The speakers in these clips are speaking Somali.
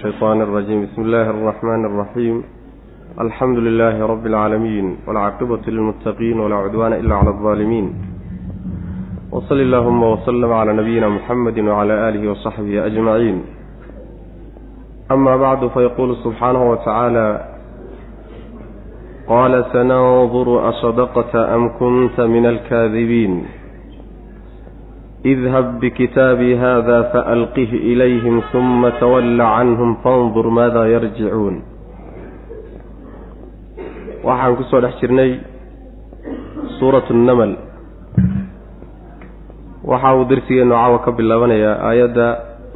الشيطان الرجيم بسم الله الرحمن الرحيم الحمد لله رب العالمين والعاقبة للمتقين ولا عدوان إلا على الظالمين وصل اللهم وسلم على نبينا محمد وعلى آله وصحبه أجمعين أما بعد فيقول سبحانه وتعالى قال سننظر أصدقت أم كنت من الكاذبين idhab bikitaabii hada faalqih ilayhim huma tawalla canhum fandur maada yarjicuun waxaan ku soo dhex jirnay suuratu nnamal waxa uu darsigeennu caawa ka bilaabanayaa aayadda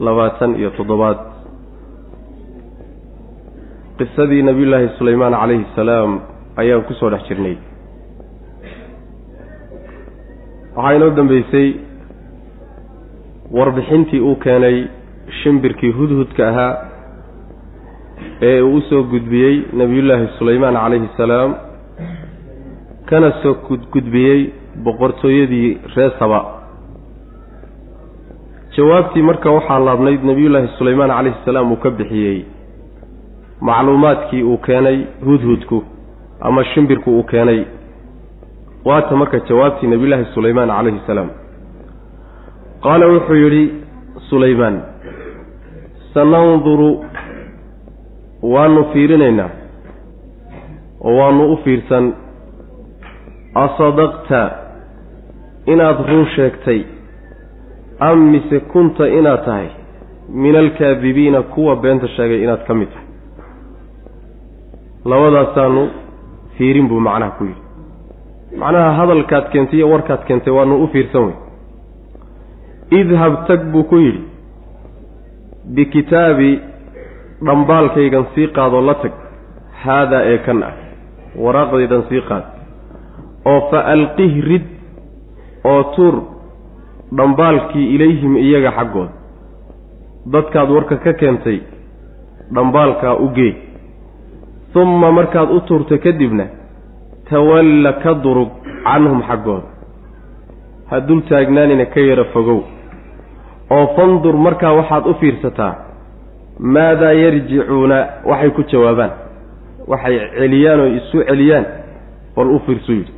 labaatan iyo toddobaad qisadii nabiyullaahi sulaymaan calayhi salaam ayaan ku soo dhex jirnay waxaa inoo dambeysay warbixintii uu keenay shimbirkii hudhudka ahaa ee uu u soo gudbiyey nebiyullaahi sulaymaan calayhi salaam kana soo gudbiyey boqortooyadii ree saba. Jawaabtii marka waxaa laabnayd nebiyullaahi sulaymaan calayhi salaam uu ka bixiyey macluumaadkii uu keenay hudhudku ama shimbirku uu keenay. Waata marka jawaabtii nebiyullaahi sulaymaan calayhi salaam qaala wuxuu yidhi sulaymaan sananduru waanu fiirinaynaa oo waanu u fiirsan. Asadaqta inaad run sheegtay am mise kunta inaad tahay? Min alkaadibiina kuwa beenta sheegay inaad ka mid tahay. Labadaasaanu fiirin buu macnaha ku yidhi. Macnaha hadalkaad keentay iyo warkaad keentay waanu u fiirsan wey idhab tag buu ku yidhi bikitaabi dhambaalkaygan sii qaadoo la tag haadaa ee kan ah waraaqdaydan sii qaad oo fa alqih rid oo tuur dhambaalkii ilayhim iyaga xaggood dadkaad warka ka keentay dhambaalkaa u gee. Humma markaad u tuurta kadibna tawalla ka durug canhum xaggooda ha dul taagnaanina ka yara fogow. oo fandur markaa waxaad u fiirsataa maadaa yarjicuuna? waxay ku jawaabaan. Waxay celiyaan oo isu celiyaan bal u fiirsu yidhi.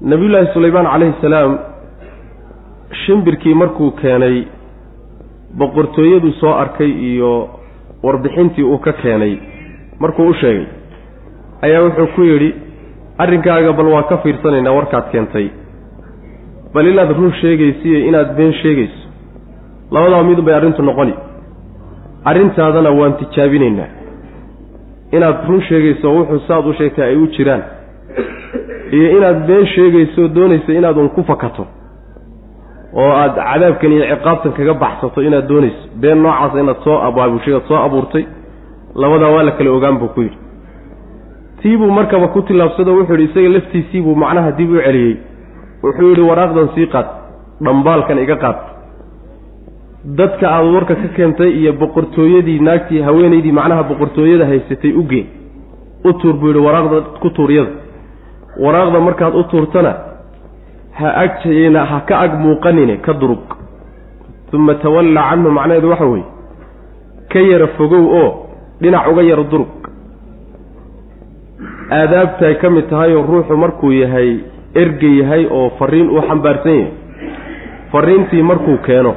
Nabiyullaahi sulaymaan calayhi salaam shimbirkii markuu keenay boqortooyaduu soo arkay iyo warbixintii uu ka keenay markuu u sheegay ayaa wuxuu ku yidhi arrinkaaga bal waa ka fiirsanaynaa warkaad keentay. Bal inaad run sheegaysiiyo inaad been sheegayso labadaa midun bay arrintu noqoni. Arrintaadana waan tijaabinaynaa. Inaad run sheegayso wuxuu saad u sheegtay ay u jiraan. Iyo inaad been sheegayso doonayso inaad un ku fakato. Oo aad cadaabkan iyo ciqaabtan kaga baxsato inaad doonayso. Been noocaasa inaad soo abaabushay oad soo abuurtay labadaa waa la kala ogaan buu ku yidhi tii buu markaba ku tillaabsado wuxuu yidhi isaga laftiisii buu macnaha dib u celiyey. Wuxuu yidhi waraaqdan sii qaad dhambaalkan iga qaad. Dadka aada warka ka keentay iyo boqortooyadii naagtii haweenaydii macnaha boqortooyada haysatay u gee. U tuur buu yidhi waraaqda ku tuuryada waraaqda markaad u tuurtana ha agjayna ha ka ag muuqanine ka durug. Uma tawalla canhu macnaheedu waxa weeye ka yara fogow oo dhinac uga yara durug aadaabtay ka mid tahay oo ruuxu markuu yahay erge yahay oo fariin uu xambaarsan yahay. Fariintii markuu keeno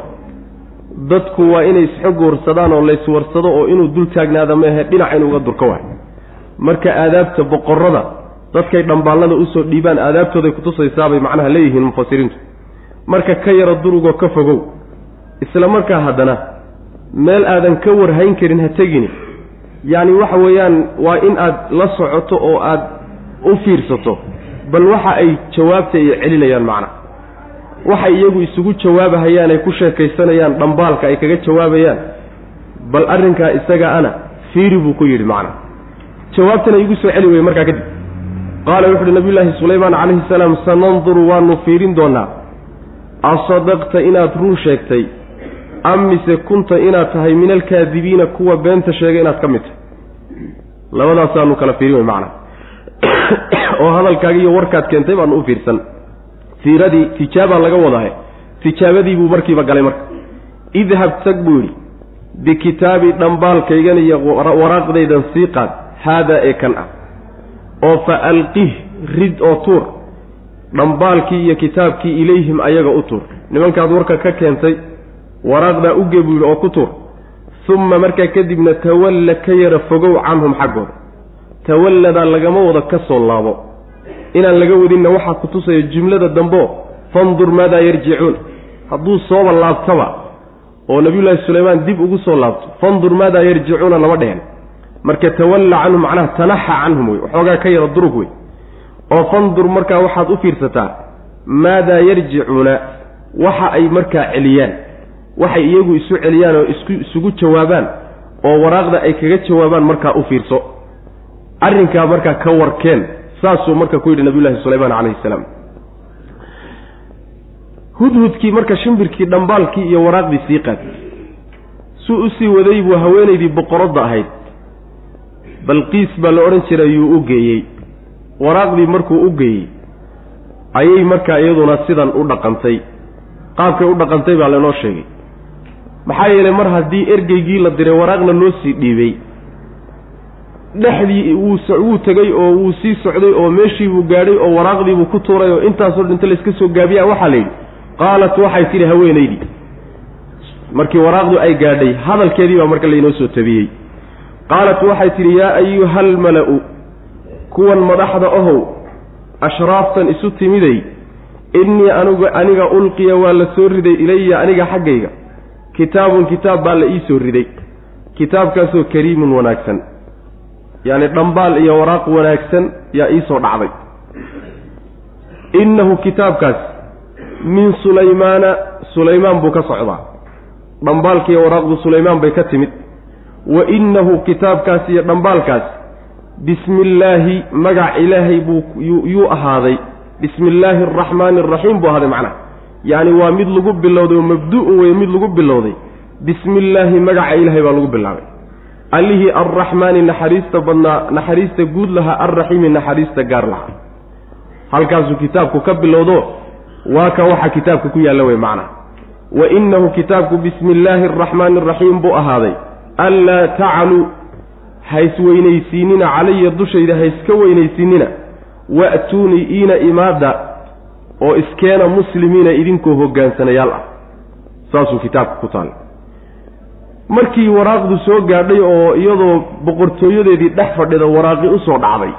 dadku waa inay isxog warsadaan oo layswarsado oo inuu dul taagnaada maahe dhinac inuuga durka waay marka aadaabta boqorada dadkay dhambaallada u soo dhiibaan aadaabtooday kutusaysaabay macnaha leeyihiin mufasiriintu. Marka ka yaro durugoo ka fogow isla markaa haddana meel aadan ka warhayn karin ha tegini yacni waxa weeyaan waa in aad la socoto oo aad u fiirsato bal waxa ay jawaabta ay celinayaan macna. Waxay iyagu isugu jawaabahayaan ay ku sheekaysanayaan dhambaalka ay kaga jawaabayaan bal arrinkaa isaga ana fiiri buu ku yidhi macna. Jawaabtana igu soo celi weye markaa kadib. Qaala wuxu uhi nabiyullaahi sulaymaan calayhi salaam sananduru waanu fiirin doonaa. Asadaqta inaad run sheegtay am mise kunta inaad tahay min alkaadibiina kuwa beenta sheegay inaad ka mid tahay. Labadaasaanu kala fiirin wey macna oo hadalkaagi iyo warkaad keentay baanu u fiirsan. Fiiradii tijaabaa laga wadahay. Tijaabadii buu markiiba galay marka. Idhab tag buu yidhi. Bikitaabi dhambaalkaygan iyo waraaqdaydan sii qaad. Haadaa ee kan ah. Oo fa alqih rid oo tuur. Dhambaalkii iyo kitaabkii ilayhim ayaga u tuur. Nimankaad warka ka keentay waraaqdaa u gebuul oo ku tuur. Uma markaa kadibna tawalla ka yara fogow canhum xaggooda. Tawalladaa lagama wada ka soo laabo. Inaan laga wadinna waxaa ku tusaya jumlada dambeo fandur maadaa yarjicuun. Hadduu sooba laabtaba oo nabiyullaahi sulaymaan dib ugu soo laabto fandur maadaa yarjicuuna lama dhehen. Marka tawalla canhum macnaha tanaxa canhum wey waxoogaa ka yara durug wey. Oo fandur markaa waxaad u fiirsataa maadaa yarjicuuna waxa ay markaa celiyaan waxay iyagu isu celiyaan oo isku isugu jawaabaan oo waraaqda ay kaga jawaabaan markaa u fiirso. Arrinkaa markaa ka warkeen saasuu marka ku yidhi nabiyullahi sulaymaan calayhi salaam. Hudhudkii marka shimbirkii dhambaalkii iyo waraaqdii sii qaatay suu u sii waday buu haweenaydii boqoradda ahayd. Balqiis baa la odhan jiray yuu u geeyey. Waraaqdii markuu u geeyey ayay markaa iyaduna sidan u dhaqantay. Qaabkay u dhaqantay baa laynoo sheegay maxaa yeelay mar haddii ergeygii la diray waraaqna loo sii dhiibay dhexdii wuu tegey oo wuu sii socday oo meeshii buu gaadhay oo waraaqdiibuu ku tuuray oo intaasoo dhinta layska soo gaabiyaa waxaa la yidhi qaalat waxay tidhi haweenaydii markii waraaqdu ay gaadhay hadalkeedii baa marka laynoo soo tabiyey. Qaalat waxay tidhi yaa ayuha almala-u kuwan madaxda ahow ashraaftan isu timiday innii anugu aniga ulqiya waa la soo riday ilaya aniga xaggayga kitaabun kitaab baa la ii soo riday. Kitaabkaasoo kariimun wanaagsan. Yacni dhambaal iyo waraaq wanaagsan yaa iisoo dhacday. Innahu kitaabkaas min sulaymaana sulaymaan buu ka socdaa. Dhambaalkiiyo waraaqdu sulaymaan bay ka timid. Wa innahu kitaabkaas iyo dhambaalkaas bismi illaahi magac ilaahay buu yuu ahaaday. Bismi illaahi araxmaani araxiim buu ahaaday macnaha yacni waa mid lagu bilowday oo mabdu-un weye mid lagu bilowday. Bismi illaahi magaca ilaahay baa lagu bilaabay. Allihii arraxmaani naxariista badnaa naxariista guud lahaa arraxiimi naxariista gaar lahaa. Halkaasuu kitaabku ka bilowdo waa ka waxa kitaabka ku yaalla wey macnaha wa innahu kitaabku bismi illaahi araxmaani araxiim buu ahaaday. Anlaa tacluu haysweynaysiinina calaya dushayda hayska weynaysiinina. Wa'tuunii iina imaada oo iskeena muslimiina idinkoo hoggaansanayaal ah. Saasuu kitaabka ku taalla markii waraaqdu soo gaadhay oo iyadoo boqortooyadeedii dhex fadhida waraaqi u soo dhacday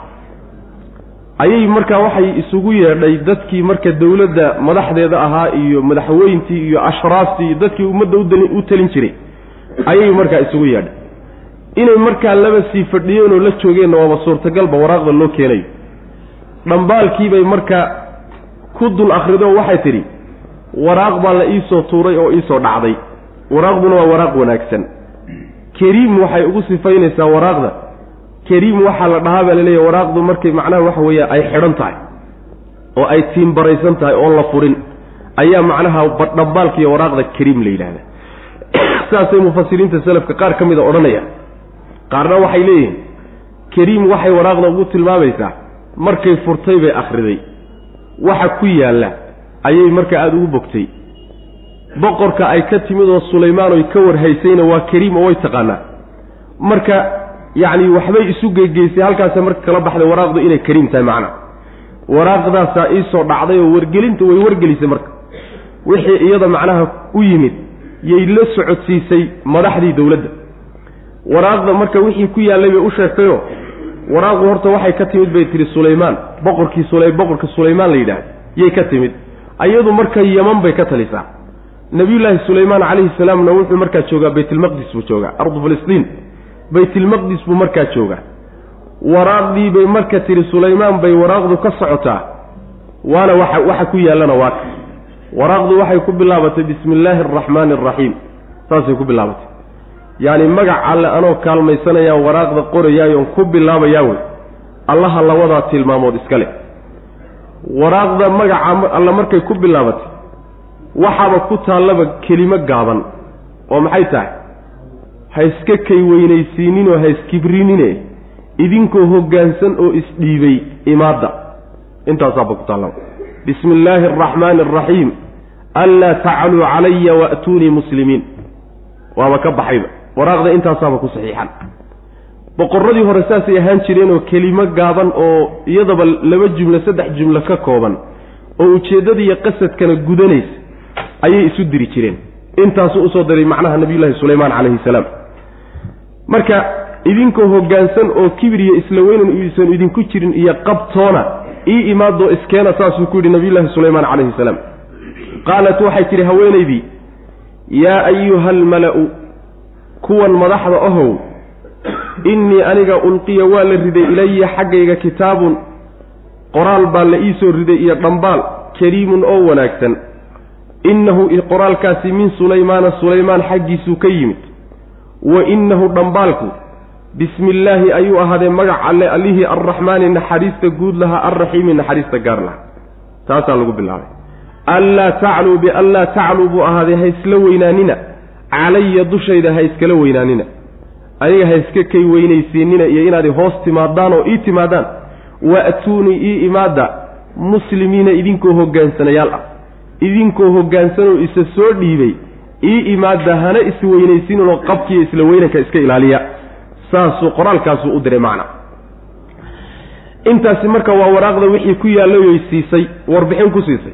ayay markaa waxay isugu yeedhay dadkii marka dowladda madaxdeeda ahaa iyo madaxweyntii iyo ashraaftii iyo dadkii ummadda u talin jiray ayay markaa isugu yeedhay. Inay markaa laba sii fadhiyeen oo la joogeenna waaba suurtagalba waraaqda loo keenayo dhambaalkiibay markaa ku dul akhrido waxay tidhi waraaq baa la iisoo tuuray oo iisoo dhacday. Waraaqduna waa waraaq wanaagsan. Kariim waxay ugu sifaynaysaa waraaqda. Kariim waxaa la dhahaa baa laleeyahy waraaqdu markay macnaha waxa weeye ay xidhan tahay oo ay tiimbaraysan tahay oon la furin. Ayaa macnaha dhambaalkiiyo waraaqda kariim la yidhahda saasay mufasiriinta selafka qaar ka mida odhanayaan. Qaarna waxay leeyihiin kariim waxay waraaqda ugu tilmaamaysaa markay furtay bay akhriday waxa ku yaalla ayay markaa aada ugu bogtay. Boqorka ay ka timid oo sulaymaan oy ka warhaysayna waa kariim oo way taqaanaa. Marka yacni waxbay isu geygeysay halkaasa marka kala baxday waraaqdu inay kariim tahay macnaa waraaqdaasaa iisoo dhacday oo wargelinta way wargelisay marka. Wixii iyada macnaha u yimid yay la socodsiisay madaxdii dowladda. Waraaqda marka wixii ku yaallay bay u sheegtayoo waraaqdu horta waxay ka timid bay tihi sulaymaan. Boqorkii sula boqorka sulaymaan la yidhaahda yay ka timid. Ayadu marka yaman bay ka talisaa. Nabiyullaahi sulaymaan calayhi salaamna wuxuu markaa joogaa baytilmaqdis buu joogaa. Ardu filistiin. Baytilmaqdis buu markaa joogaa. Waraaqdii bay marka tihi sulaymaan bay waraaqdu ka socotaa. Waana waxa waxa ku yaallana waaka waraaqdu waxay ku bilaabatay bismi illaahi araxmaani araxiim saasay ku bilaabatay yacni magac alle anoo kaalmaysanayaan waraaqda qorayaayoon ku bilaabayaa wey. Allaha labadaa tilmaamood iska leh waraaqda magaca alle markay ku bilaabatay waxaaba ku taallaba kelimo gaaban. Oo maxay tahay? Ha iska kay weynaysiininoo ha iskibrinine. Idinkoo hoggaansan oo isdhiibay imaadda. Intaasaaba ku taallaba. Bismi illaahi araxmaani araxiim anlaa tacluu calaya wa'tuunii muslimiin. Waaba ka baxayba waraaqda intaasaaba ku saxiixan. Boqorradii hore saasay ahaan jireenoo kelimo gaaban oo iyadaba laba jumlo saddex jumlo ka kooban oo ujeeddadiiyo qasadkana gudanaysa ayay isu diri jireen. Intaasuu u soo diray macnaha nabiyullaahi sulaymaan calayhi salaam. Marka idinkoo hoggaansan oo kibir iyo weynan uusan idinku jirin iyo qabtoona ii imaadoo iskeena saasuu ku yidhi nabiyullaahi sulaymaan calayhi salaam. Qaalat waxay tidhi haweenaydii yaa ayuha almala-u kuwan madaxda ahow innii aniga ulqiya waa la riday ilaya xaggayga kitaabun qoraal baa la ii soo riday iyo dhambaal kariimun oo wanaagsan. Innahu qoraalkaasi min sulaymaana sulaymaan xaggiisuu ka yimid. Wa innahu dhambaalku bismi illaahi ayuu ahaadee magac alle allihii arraxmaani naxariista guud lahaa alraxiimi naxariista gaar lahaa taasaa lagu bilaabay. Anlaa tacluu bianlaa tacluu buu ahaaday ha isla weynaanina calaya dushayda ha iskala weynaanina. Aniga ha iska kay weynaysiinina iyo inaad hoos timaadaan oo ii timaadaan wa'tuunii ii imaada muslimiina idinkoo hoggaansanayaal ah. Idinkoo hoggaansanoo isa soo dhiibay ii imaada hana isweynaysiinunoo qabkiiyo isla weynanka iska ilaaliya. Saasuu qoraalkaasuu u diray macna. Intaasi marka waa waraaqda wixii ku yaallayoy siisay warbixin ku siisay.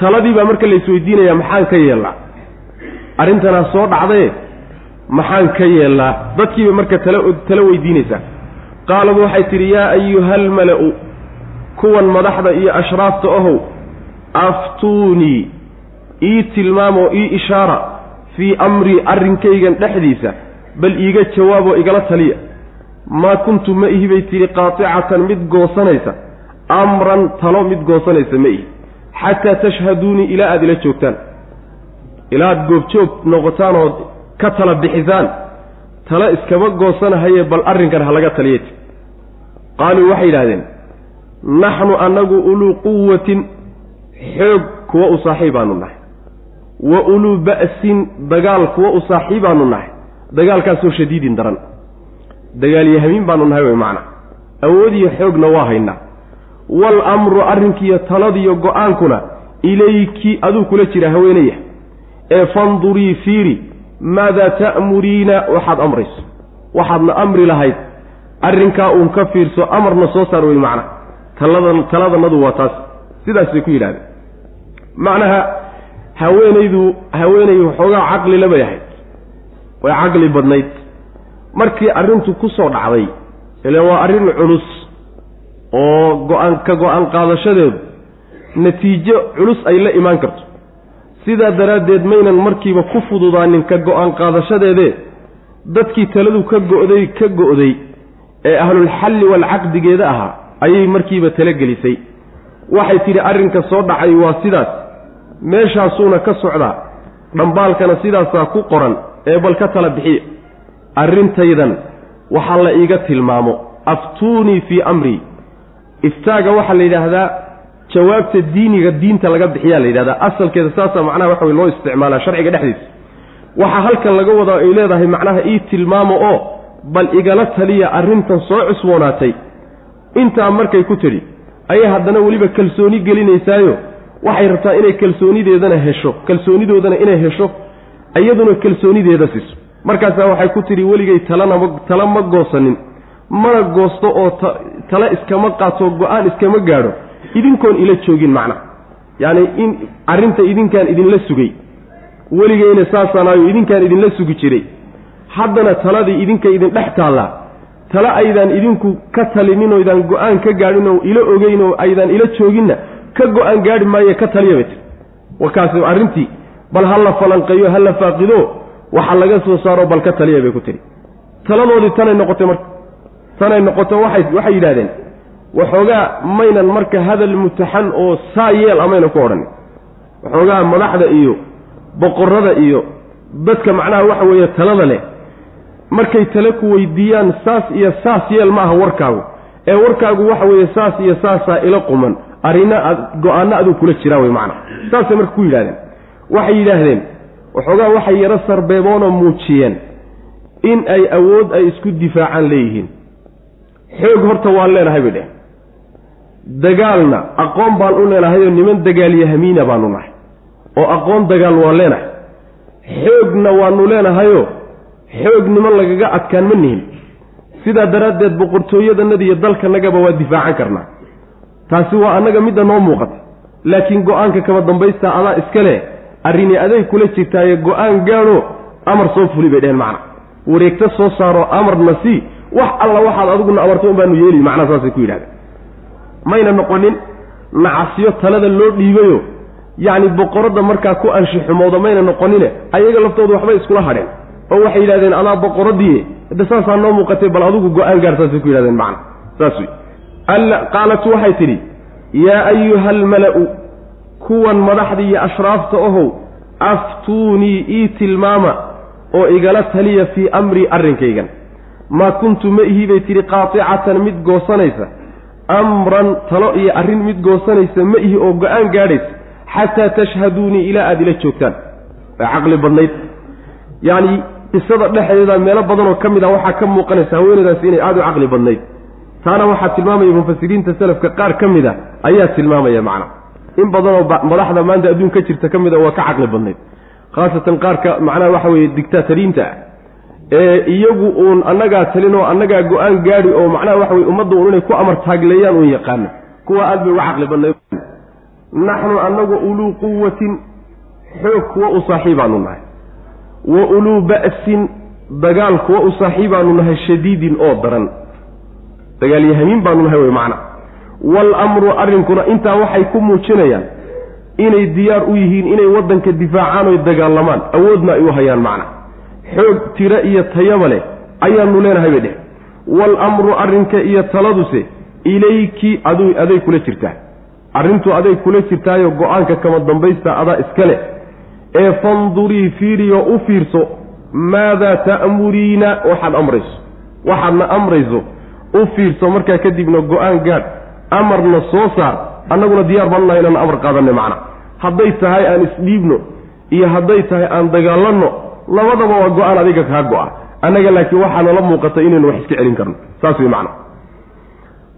Taladii baa marka la isweydiinayaa maxaan ka yeellaa arrintanaa soo dhacdaye maxaan ka yeellaa. Dadkiiba marka tala tala weydiinaysaa. Qaalad waxay tidhi yaa ayuhalmala-u kuwan madaxda iyo ashraafta ahow aftuunii ii tilmaamoo ii ishaara fii amrii arrinkaygan dhexdiisa bal iiga jawaaboo igala taliya. Maa kuntu ma ihi bay tidhi qaaticatan mid goosanaysa amran talo mid goosanaysa ma ihi. Xataa tashhaduunii ilaa aada ila joogtaan ilaa aada goobjoog noqotaan ood ka tala bixisaan tala iskama goosanahaye bal arrinkan ha laga taliyati qaaluu waxay yidhahdeen naxnu annagu uluu quwatin xoog kuwa u saaxiibaanu nahay. Wa uluu ba'sin dagaal kuwa u saaxiibaanu nahay. Dagaalkaasoo shadiidin daran. Dagaalyahamiin baanu nahay way macna. Awoodiyo xoogna waa haynaa wal amru arrinkiiyo taladiyo go'aankuna ilayki aduu kula jira haweenaya ee fandurii fiiri maadaa ta'muriina waxaad amrayso. Waxaadna amri lahayd. Arrinkaa uun ka fiirso amarna soo saar wey macna. Talada taladanadu waa taas. Sidaasay ku yidhahdeen. Macnaha haweenaydu haweenay waxoogaa caqli labay ahayd way caqli badnayd. Markii arrintu ku soo dhacday ile waa arrin culus oo go'aan ka go'aan qaadashadeedu natiijo culus ay la imaan karto sidaa daraaddeed maynan markiiba ku fududaanin ka go'aan qaadashadeedee dadkii taladu ka go'day ka go'day ee ahlulxalli walcaqdigeeda ahaa ayay markiiba talagelisay. Waxay tidhi arrinka soo dhacay waa sidaas. Meeshaasuuna ka socdaa dhambaalkana sidaasaa ku qoran ee bal ka tala bixiya arrintaydan waxaa la iiga tilmaamo. Aftuunii fii amrii. Iftaaga waxaa la yidhaahdaa jawaabta diiniga diinta laga bixiyaa la yidhahdaa. Asalkeeda saasaa macnaha waxa wey loo isticmaalaa sharciga dhexdiisa. Waxaa halkan laga wadaa ay leedahay macnaha ii tilmaamo oo bal igala taliya arrintan soo cusboonaatay. Intaa markay ku tidhi ayay haddana weliba kalsooni gelinaysaayo? Waxay rabtaa inay kalsoonideedana hesho? Kalsoonidoodana inay hesho? Iyaduna kalsoonideeda siiso. Markaasaa waxay ku tidhi weligay talana tala ma goosanin. Mana goosto oo tale iskama qaato go'aan iskama gaadho idinkoon ila joogin macna. Yacni in arrinta idinkaan idinla sugay. Weligeyna saasaanaayo idinkaan idinla sugi jiray. Haddana taladii idinka idin dhex taallaa tale aydaan idinku ka talinin oo idaan go'aan ka gaadhin oo ila ogeyn oo aydaan ila jooginna ka go'aan gaadhi maayo ka taliya bay tiri warkaasi arrintii bal ha la falanqeeyo ha la faaqido waxa laga soo saaro bal ka taliya bay ku tiri. Taladoodii tanay noqotay marka tanay noqoto waxay waxay yidhahdeen waxoogaa maynan marka hadal mutaxan oo saa yeel amaynan ku odhanin waxoogaa madaxda iyo boqorada iyo dadka macnaha waxa weeye talada leh markay tale ku weydiiyaan saas iyo saas yeel ma aha warkaagu. Ee warkaagu waxa weeye saas iyo saasaa ila quman arrina aad go'aanno aduu kula jiraa wey macna saasay marka ku yidhahdeen waxay yidhaahdeen waxoogaa waxay yaro sarbeeboonoo muujiyeen in ay awood ay isku difaacaan leeyihiin. Xoog horta waan leenahay bay dheh dagaalna aqoon baan u leenahayoo niman dagaalyahamiina baanu nahay oo aqoon dagaal waan leenahay. Xoogna waanu leenahayoo xoognimo lagaga adkaan ma nihin. Sidaa daraaddeed boqortooyadanada iyo dalkanagaba waa difaacan karnaa. Taasi waa annaga midda noo muuqata. Laakiin go'aanka kama dambaysta adaa iska leh arrini aday kula jirtaaye go'aan gaadho amar soo fuli bay dheheen macna. Wareegta soo saaro amarna sii wax alla waxaad adiguna amarto un baanu yeeli macnaa saasay ku yidhahdeen mayna noqonin nacasyo talada loo dhiibayo yacni boqoradda markaa ku anshixumowda mayna noqonine ayaga laftooda waxbay iskula hadheen oo waxay yidhahdeen adaa boqoradii hadde saasaa noo muuqatay bal adigu go'aan gaar saasay ku yidhahdeen macna. Saas wey qaalat waxay tidhi yaa ayuha almala-u kuwan madaxda iyo ashraafta ohow aftuunii ii tilmaama oo igala taliya fii amrii arrinkaygan. Maa kuntu ma ihi bay tidhi qaaticatan mid goosanaysa amran talo iyo arrin mid goosanaysa ma ihi oo go'aan gaadhaysa xataa tashhaduunii ilaa aada ila joogtaan waa caqli badnayd yacni qisada dhexdeeda meelo badanoo ka mid ah waxaa ka muuqanaysa haweeneydaasi inay aada u caqli badnayd taana waxaa tilmaamaya mufasiriinta salafka qaar ka mid a ayaa tilmaamaya macna in badanoo madaxda maanta adduun ka jirta ka mid a waa ka caqli badnayd khaasatan qaarka macnaha waxa weeye dictaatariinta ah ee iyagu uun annagaa talin oo annagaa go'aan gaadi oo macnaha waxa weye ummadda uun inay ku amar taagleeyaan uun yaqaano. Kuwa aad bay uga caqli badnayd. Naxnu annagu uluu quwatin xoog kuwa u saaxiibaanu nahay. Wa uluu ba'sin dagaal kuwa u saaxiibaanu nahay shadiidin oo daran. Dagaalyahamiin baanu nahay wey macna. Waalamru arrinkuna intaa waxay ku muujinayaan inay diyaar u yihiin inay waddanka difaacaan oy dagaalamaan awoodna ay u hayaan macna xoog tiro iyo tayaba leh ayaanu leenahay bay dheh waalamru arrinka iyo taladuse ilayki adu aday kula jirtaa. Arrintu aday kula jirtaayo go'aanka kama dambaysta adaa iska leh. Ee fandurii fiiriyo u fiirso maadaa ta'muriina? Waxaad amrayso. Waxaadna amrayso u fiirso markaa kadibna go'aan gaadh amarna soo saar annaguna diyaar baan u nahay inaan amar qaadanay macna. Hadday tahay aan isdhiibno iyo hadday tahay aan dagaalanno labadaba waa go'aan adiga kaa go-a annaga laakiin waxaa nala muuqata inaynu wax iska celin karno. Saas wey macna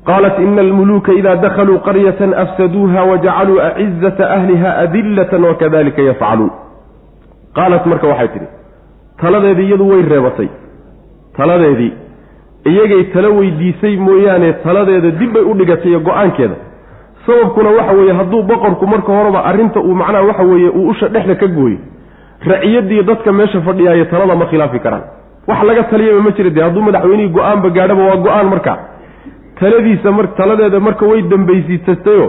qaalat ina almuluuka ida dakhaluu qaryatan afsaduuha wajacaluu acizata ahliha adillatan wakadalika yafcaluun. Qaalat marka waxay tidhi taladeedii iyadu way reebatay. Taladeedii iyagay tala weydiisay mooyaane taladeeda dib bay u dhigatay iyo go'aankeeda. Sababkuna waxa weeye hadduu boqorku marka horeba arrinta uu macnaha waxa weeye uu usha dhexda ka gooyo raciyadii dadka meesha fadhiyaayo talada ma khilaafi karaan. Wax laga taliyaba ma jira dee hadduu madaxweynihii go'aanba gaadhaba waa go'aan marka. Taladiisa mar taladeeda marka way dambaysiisatayo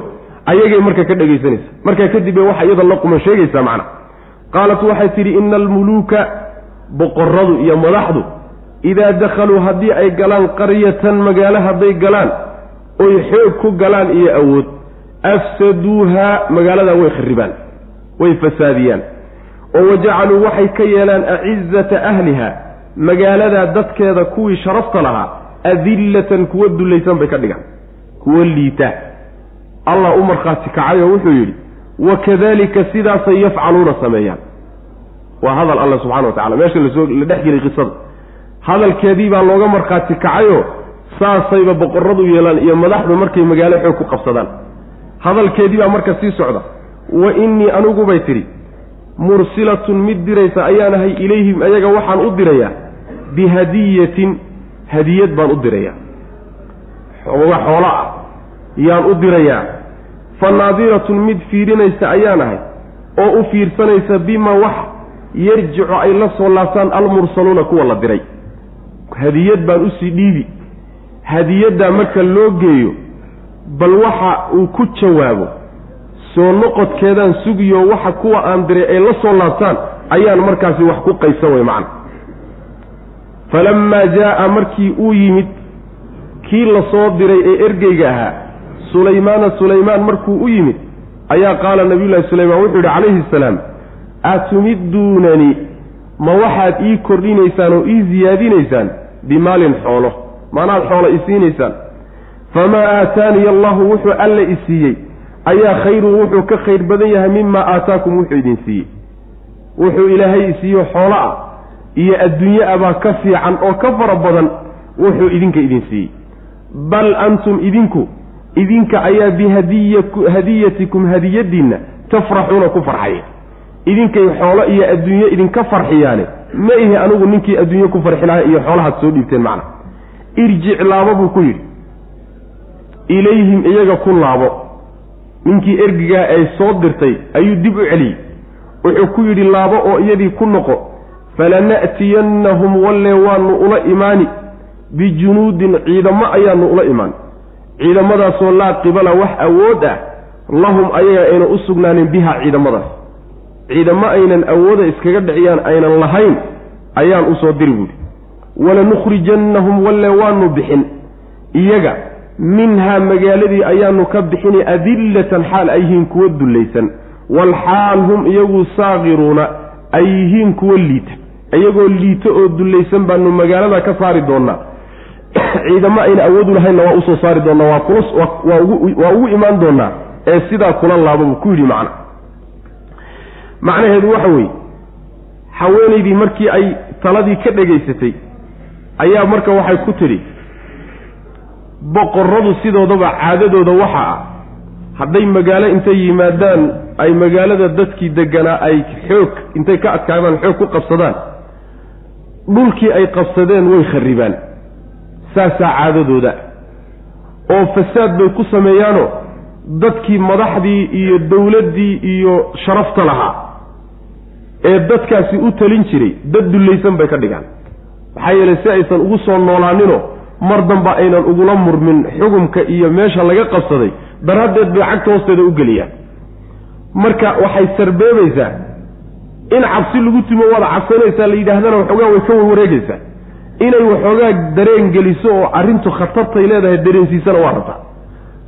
ayagay marka ka dhegaysanaysa markaa kadib bay waxa iyada la quman sheegaysaa macna. Qaalat waxay tidhi ina almuluuka boqoradu iyo madaxdu idaa dakhaluu haddii ay galaan qaryatan magaalo hadday galaan oy xoog ku galaan iyo awood afsaduuhaa magaaladaa way kharibaan way fasaadiyaan oo wajacaluu waxay ka yeelaan acizata ahliha magaaladaa dadkeeda kuwii sharafta lahaa adillatan kuwa dullaysan bay ka dhigaan kuwa liita. Allah u markhaati kacay oo wuxuu yidhi wakadalika sidaasay yafcaluuna sameeyaan. Waa hadal alla subxana wa tacala meesha la soo la dhex gelay qisada. Hadalkeedii baa looga markhaati kacayoo saasayba boqorradu yeelaan iyo madaxdu markay magaalo xoog ku qabsadaan. Hadalkeedii baa marka sii socda wa innii anigu bay tidhi mursilatun mid diraysa ayaanahay ilayhim ayaga waxaan u dirayaa bihadiyatin hadiyad baan u dirayaa xooga xoolo ah yaan u dirayaa fa naadiratun mid fiirinaysa ayaan ahay oo u fiirsanaysa bima wax yarjicu ay la soo laabtaan almursaluuna kuwa la diray. Hadiyad baan u sii dhiibi. Hadiyaddaa marka loo geeyo bal waxa uu ku jawaabo soo noqodkeedaan sugiyo waxa kuwa aan diray ay la soo laabtaan ayaan markaasi wax ku qaysan wey macna. Falammaa jaa'a markii uu yimid kii la soo diray ee ergeyga ahaa sulaymaana sulaymaan markuu u yimid ayaa qaala nabiyullaahi sulaymaan wuxuu yidhi calayhi asalaam atumidduunani ma waxaad ii kordhinaysaan oo ii siyaadinaysaan bimaalin xoolo? Maanaad xoolo isiinaysaan famaa aataaniya allahu wuxuu alla i siiyey ayaa khayrun wuxuu ka khayr badan yahay mimaa aataakum wuxuu idin siiyey. Wuxuu ilaahay isiiyo xoolo ah iyo adduunye abaa ka fiican oo ka fara badan wuxuu idinka idin siiyey. Bal antum idinku idinka ayaa bihadiyatikum hadiyadiinna tafraxuuna ku farxaya idinkay xoolo iyo adduunye idinka farxiyaane ma ihi anigu ninkii adduunye ku farxi lahaa iyo xoolahaad soo dhiibteen macna. Irjic laabo buu ku yidhi. Ilayhim iyaga ku laabo ninkii ergigaa ay soo dirtay ayuu dib u celiyey. Wuxuu ku yidhi laabo oo iyadii ku noqo falana'tiyannahum walle waanu ula imaani. Bijunuudin ciidamo ayaanu ula imaan. Ciidamadaasoo laa qibala wax awood ah lahum ayaga ayna u sugnaanin biha ciidamadaas. Ciidamo aynan awooda iskaga dhiciyaan aynan lahayn ayaan u soo diri buuhi walanukhrijannahum walle waanu bixin. Iyaga minhaa magaaladii ayaanu ka bixini adillatan xaal ay yihiin kuwa dullaysan. Walxaal hum iyagu saaqiruuna ay yihiin kuwa liita. Iyagoo liito oo dullaysan baanu magaalada ka saari doonaa. Ciidamo ayna awoodu lahaynna waa u soo saari doonaa waa kula waa ugu imaan doonaa ee sidaa kula laabo buu ku yidhi macna. Macnaheedu waxa weeye haweenaydii markii ay taladii ka dhegaysatay ayaa marka waxay ku tidhi boqorradu sidoodaba caadadooda waxa ah. Hadday magaalo intay yimaadaan ay magaalada dadkii deganaa ay xoog intay ka adkaadaan xoog ku qabsadaan. Dhulkii ay qabsadeen way kharribaan. Saasaa caadadooda. Oo fasaad bay ku sameeyaanoo dadkii madaxdii iyo dowladdii iyo sharafta lahaa ee dadkaasi u talin jiray dad dullaysan bay ka dhigaan. Maxaa yeelay si aysan ugu soo noolaaninoo mar damba aynan ugula murmin xugumka iyo meesha laga qabsaday daraaddeed bay cagta hoosteeda u geliyaan. Marka waxay sarbeebaysaa in cabsi lagu timo waada cabsanaysaa la yidhaahdana waxoogaa way ka warwareegaysaa inay waxoogaa dareen geliso oo arrintu khatartay leedahay dareensiisana waa rabtaa.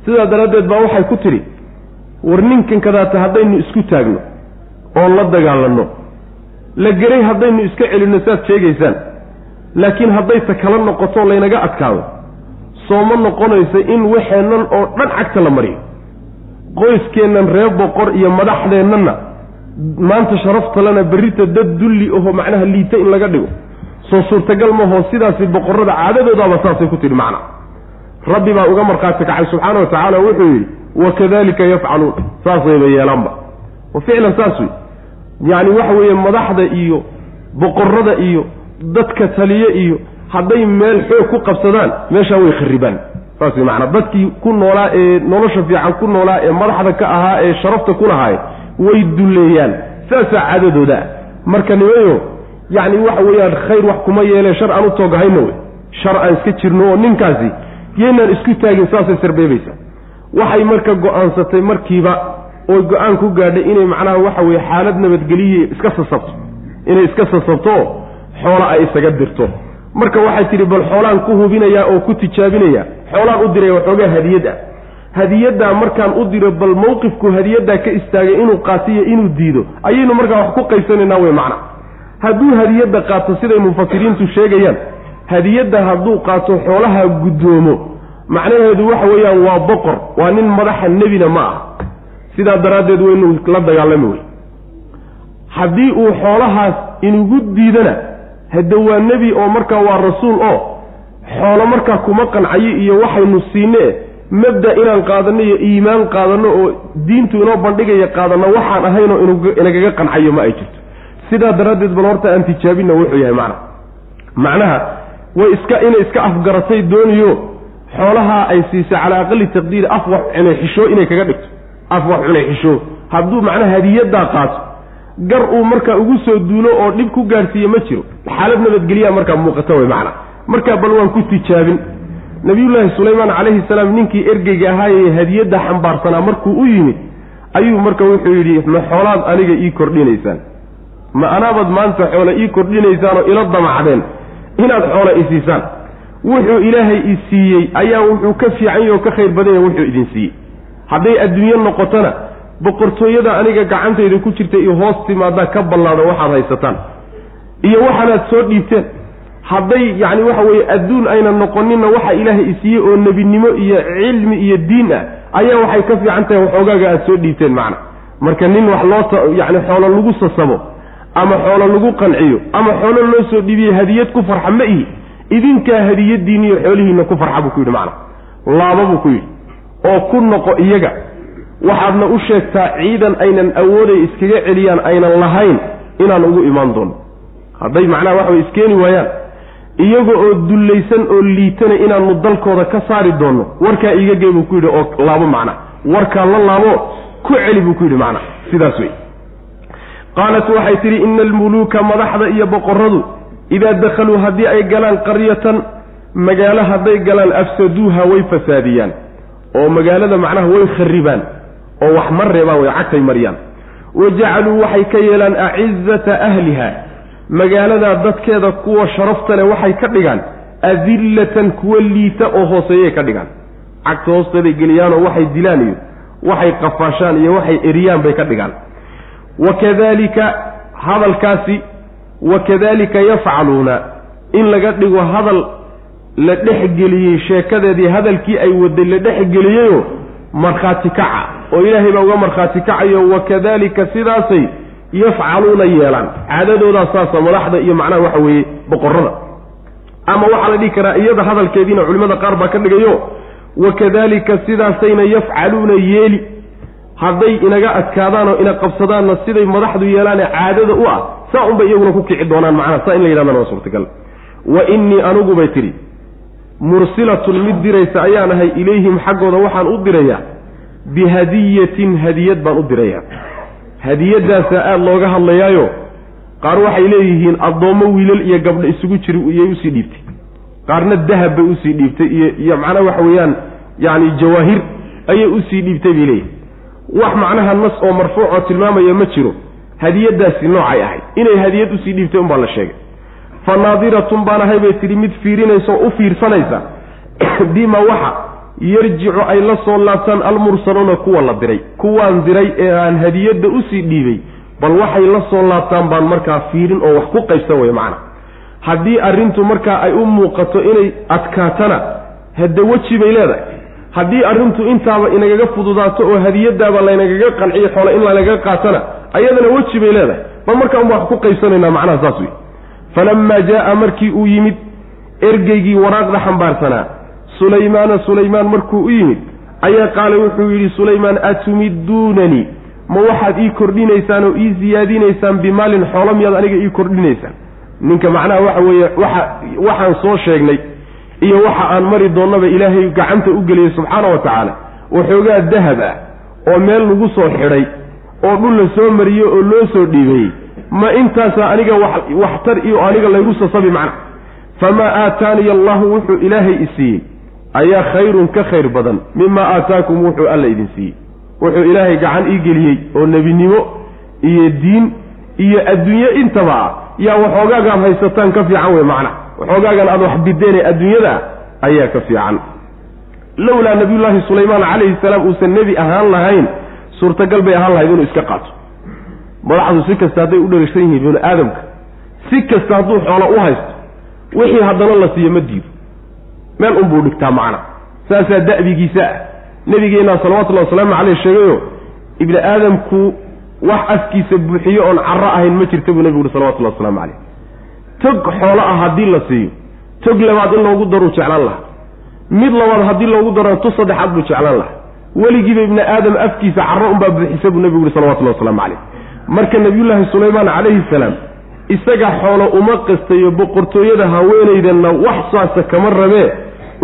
Sidaa daraaddeed baa waxay ku tidhi war ninkan kadaata haddaynu isku taagno oon la dagaalanno la geray haddaynu iska celinno saad sheegaysaan laakiin hadday kala noqoto laynaga adkaado sooma noqonaysa in waxeennan oo dhan cagta la mariyo. Qoyskeennan reer boqor iyo madaxdeennanna maanta sharaftalena berrita dad dulli aho macnaha liita in laga dhigo. Soo suurtagal mahoo sidaasi boqorrada caadadoodaaba saasay ku tidhi macna. Rabbi baa uga markhaati kacay subxaana wa tacaala wuxuu yidhi wakadalika yafcaluun. Saasayba yeelaanba wa ficlan saas wey yacni waxa weeye madaxda iyo boqorrada iyo dadka taliye iyo hadday meel xoog ku qabsadaan meeshaa way kharibaan saas macnaa dadkii ku noolaa ee nolosha fiican ku noolaa ee madaxda ka ahaa ee sharafta ku lahaay way dulleeyaan saasaa caadadooda marka nimayo yacni waxa weeyaan khayr wax kuma yeelee shar aan u toogahayno wey shar aan iska jirno oo ninkaasi yaynaan isku taagin saasay sarbeebaysaa. Waxay marka go'aansatay markiiba oy go'aan ku gaadhay inay macnaha waxa weeye xaalad nabadgeliye iska sasabto. Inay iska sasabto xoola ay isaga dirto. Marka waxay tidhi bal xoolaan ku hubinayaa oo ku tijaabinayaa xoolaan u diray waxoogaa hadiyad ah hadiyaddaa markaan u diro bal mawqifku hadiyaddaa ka istaagay inuu qaatiyo inuu diido. Ayaynu markaa wax ku qaybsanaynaa wey macna. Hadduu hadiyadda qaato siday mufasiriintu sheegayaan hadiyadda hadduu qaato xoolaha guddoomo macnaheedu waxa weeyaan waa boqor waa nin madaxa nebina ma ah. Sidaa daraaddeed waynu la dagaalami wey haddii uu xoolahaas inugu diidana hadde waa nebi oo markaa waa rasuul oo xoolo markaa kuma qancayo iyo waxaynu siinee mabda inaan qaadanno iyo iimaan qaadanno oo diintu inoo bandhigaya qaadanno waxaan ahaynoo inagaga qancayo ma ay jirto. Sidaa daraaddeed bal horta aan tijaabinna wuxuu yahay macna. Macnaha way iska inay iska afgaratay dooniyo xoolahaa ay siisay calaa aqali taqdiiri af wax cunay xishoo inay kaga dhigto. Af wax cunay xishoo hadduu macnaha hadiyaddaa qaato gar uu markaa ugu soo duulo oo dhib ku gaadhsiiye ma jiro. Xaalad nabadgelyaa markaa muuqata wey macna. Markaa bal waan ku tijaabin. Nabiyullaahi sulaymaan calayhi salaam ninkii ergeyga ahaayee hadiyadda xambaarsanaa markuu u yimid ayuu marka wuxuu yidhi ma xoolaad aniga ii kordhinaysaan. Ma anaabaad maanta xoole ii kordhinaysaan oo ila damacdeen inaad xoole i siisaan. Wuxuu ilaahay i siiyey ayaa wuxuu ka fiican oo ka khayr badan wuxuu idin siiyey. Hadday adduunyo noqotona boqortooyada aniga gacantayda ku jirta iyo hoos timaadaa ka ballaado waxaad haysataan. Iyo waxaanaad soo dhiibteen. Hadday yacni waxa weeye adduun ayna noqoninna waxa ilaahay isiiyey oo nebinimo iyo cilmi iyo diin ah ayaa waxay ka fiican tahay waxoogaaga aada soo dhiibteen macna. Marka nin wax loo yacni xoolo lagu sasabo ama xoolo lagu qanciyo ama xoolo loo soo dhiibiyey hadiyad ku farxa ma ihi. Idinkaa hadiyadiiniyo xoolihiinna ku farxa buu ku yidhi macna. Laaba buu ku yidhi. Oo ku noqo iyaga waxaadna u sheegtaa ciidan aynan awooday iskaga celiyaan aynan lahayn inaan ugu imaan doono. Hadday macnaha waxa way iskeeni waayaan. Iyaga oo dullaysan oo liitana inaanu dalkooda ka saari doonno warkaa iiga gey buu ku yidhi oo laabo macna. Warkaa la laabo ku celi buu ku yidhi macna. Sidaas wey qaalat waxay tidhi ina almuluuka madaxda iyo boqorradu idaa dakhaluu haddii ay galaan qaryatan magaalo hadday galaan afsaduuha way fasaadiyaan. Oo magaalada macnaha way kharibaan oo wax ma reebaan way cagtay mariyaan wa jacaluu waxay ka yeelaan acizata ahliha. Magaaladaa dadkeeda kuwa sharafta leh waxay ka dhigaan adillatan kuwa liita oo hooseeyay ka dhigaan. Cagta hoosteeday geliyaanoo waxay dilaan iyo waxay qafaashaan iyo waxay eriyaan bay ka dhigaan. Wa kadalika hadalkaasi wa kadalika yafcaluuna. In laga dhigo hadal la dhexgeliyey sheekadeedii hadalkii ay waday la dhexgeliyeyo markhaati kaca oo ilaahay baa uga markhaati kacayo wa kadalika sidaasay yafcaluuna yeelaan. Caadadoodaa saasa madaxda iyo macnaha waxa weeye boqorada ama waxaa la dhihi karaa iyada hadalkeediina culimmada qaar baa ka dhigayo wa kadalika sidaasayna yafcaluuna yeeli. Hadday inaga adkaadaan oo ina qabsadaanna siday madaxdu yeelaane caadada u ah saa unbay iyaguna ku kici doonaan macnaha saa in la yidhahdana waa suurtagal. Wa innii anugu bay tidhi mursilatun mid diraysa ayaan ahay ilayhim xaggooda waxaan u dirayaa bihadiyatin hadiyad baan u dirayaa hadiyadaasaa aada looga hadlayaayo qaar waxay leeyihiin addoommo wiilal iyo gabdho isugu jiri iyay u sii dhiibtay. Qaarna dahab bay u sii dhiibtay iyo iyo macnaha waxa weeyaan yacni jawaahir ayay u sii dhiibtay bay leeyihiin wax macnaha nas oo marfuuc oo tilmaamaya ma jiro. Hadiyadaasi noocay ahayd. Inay hadiyad u sii dhiibtay unbaa la sheegay. Fa naadiratun baan ahay bay tidhi mid fiirinaysa oo u fiirsanaysa. Bima waxa yarjicu ay la soo laabtaan almursaluuna kuwa la diray kuwaan diray ee aan hadiyadda u sii dhiibay bal waxay la soo laabtaan baan markaa fiirin oo wax ku qaybsan waya macna haddii arrintu markaa ay u muuqato inay adkaatana hadda weji bay leedahay. Haddii arrintu intaaba inagaga fududaato oo hadiyadaaba laynagaga qanciyo xoole in laynaga qaatana ayadana weji bay leedahay. Bal markaa unba wax ku qaybsanaynaa macnaha saas wey falamaa jaa'a markii uu yimid ergeygii waraaqda xambaarsanaa sulaymaana sulaymaan markuu u yimid ayaa qaala wuxuu yidhi sulaymaan atumidduunanii ma waxaad ii kordhinaysaan oo ii siyaadinaysaan bimaalin xoolo miyaad aniga ii kordhinaysaan? Ninka macnaha waxa weeye waxa waxaan soo sheegnay iyo waxa aan mari doonnaba ilaahay gacanta u geliyey subxaana wa tacaala. Waxoogaa dahab ah oo meel lagu soo xidhay oo dhul la soo mariyey oo loo soo dhiibayey ma intaasaa aniga waxtar iyo aniga laygu sasabi macna. Famaa aataaniya allahu wuxuu ilaahay i siiyey ayaa khayrun ka khayr badan. Mimaa aataakum wuxuu alla idin siiyey. Wuxuu ilaahay gacan ii geliyey oo nebinimo iyo diin iyo adduunye intaba ah. Yaa waxoogaagaan haysataan ka fiican wey macna. Waxoogaagan aad wax bideenee adduunyada ayaa ka fiican. Lowlaa nabiyullaahi sulaymaan calayhi salaam uusan nebi ahaan lahayn suurtagal bay ahaan lahayd inuu iska qaato. Madaxdu si kasta hadday u dharigsan yihiin binu aadamka si kasta hadduu xoolo u haysto wixii haddana la siiyo ma diido meel unbuu dhigtaa macna. Saasaa da'bigiisa ah. Nebigeennaa salawatullahi wasalaamu caleyh sheegayo ibni aadamku wax afkiisa buuxiyo oon carro ahayn ma jirta buu nebigu uhi salawatullahi waslamu caleyh tog xoolo ah haddii la siiyo. Tog labaad in loogu daruu jeclaan lahaa. Mid labaad haddii loogu daro tu saddexaad buu jeclaan lahaa. Weligiiba ibni aadam afkiisa carro unbaa buuxisa buu nebigu uhi salawatullahi waslamu caleyh marka nebiyullaahi sulaymaan calayhi salaam isaga xoolo uma qastayo boqortooyada haweenaydanna wax saasa kama rabee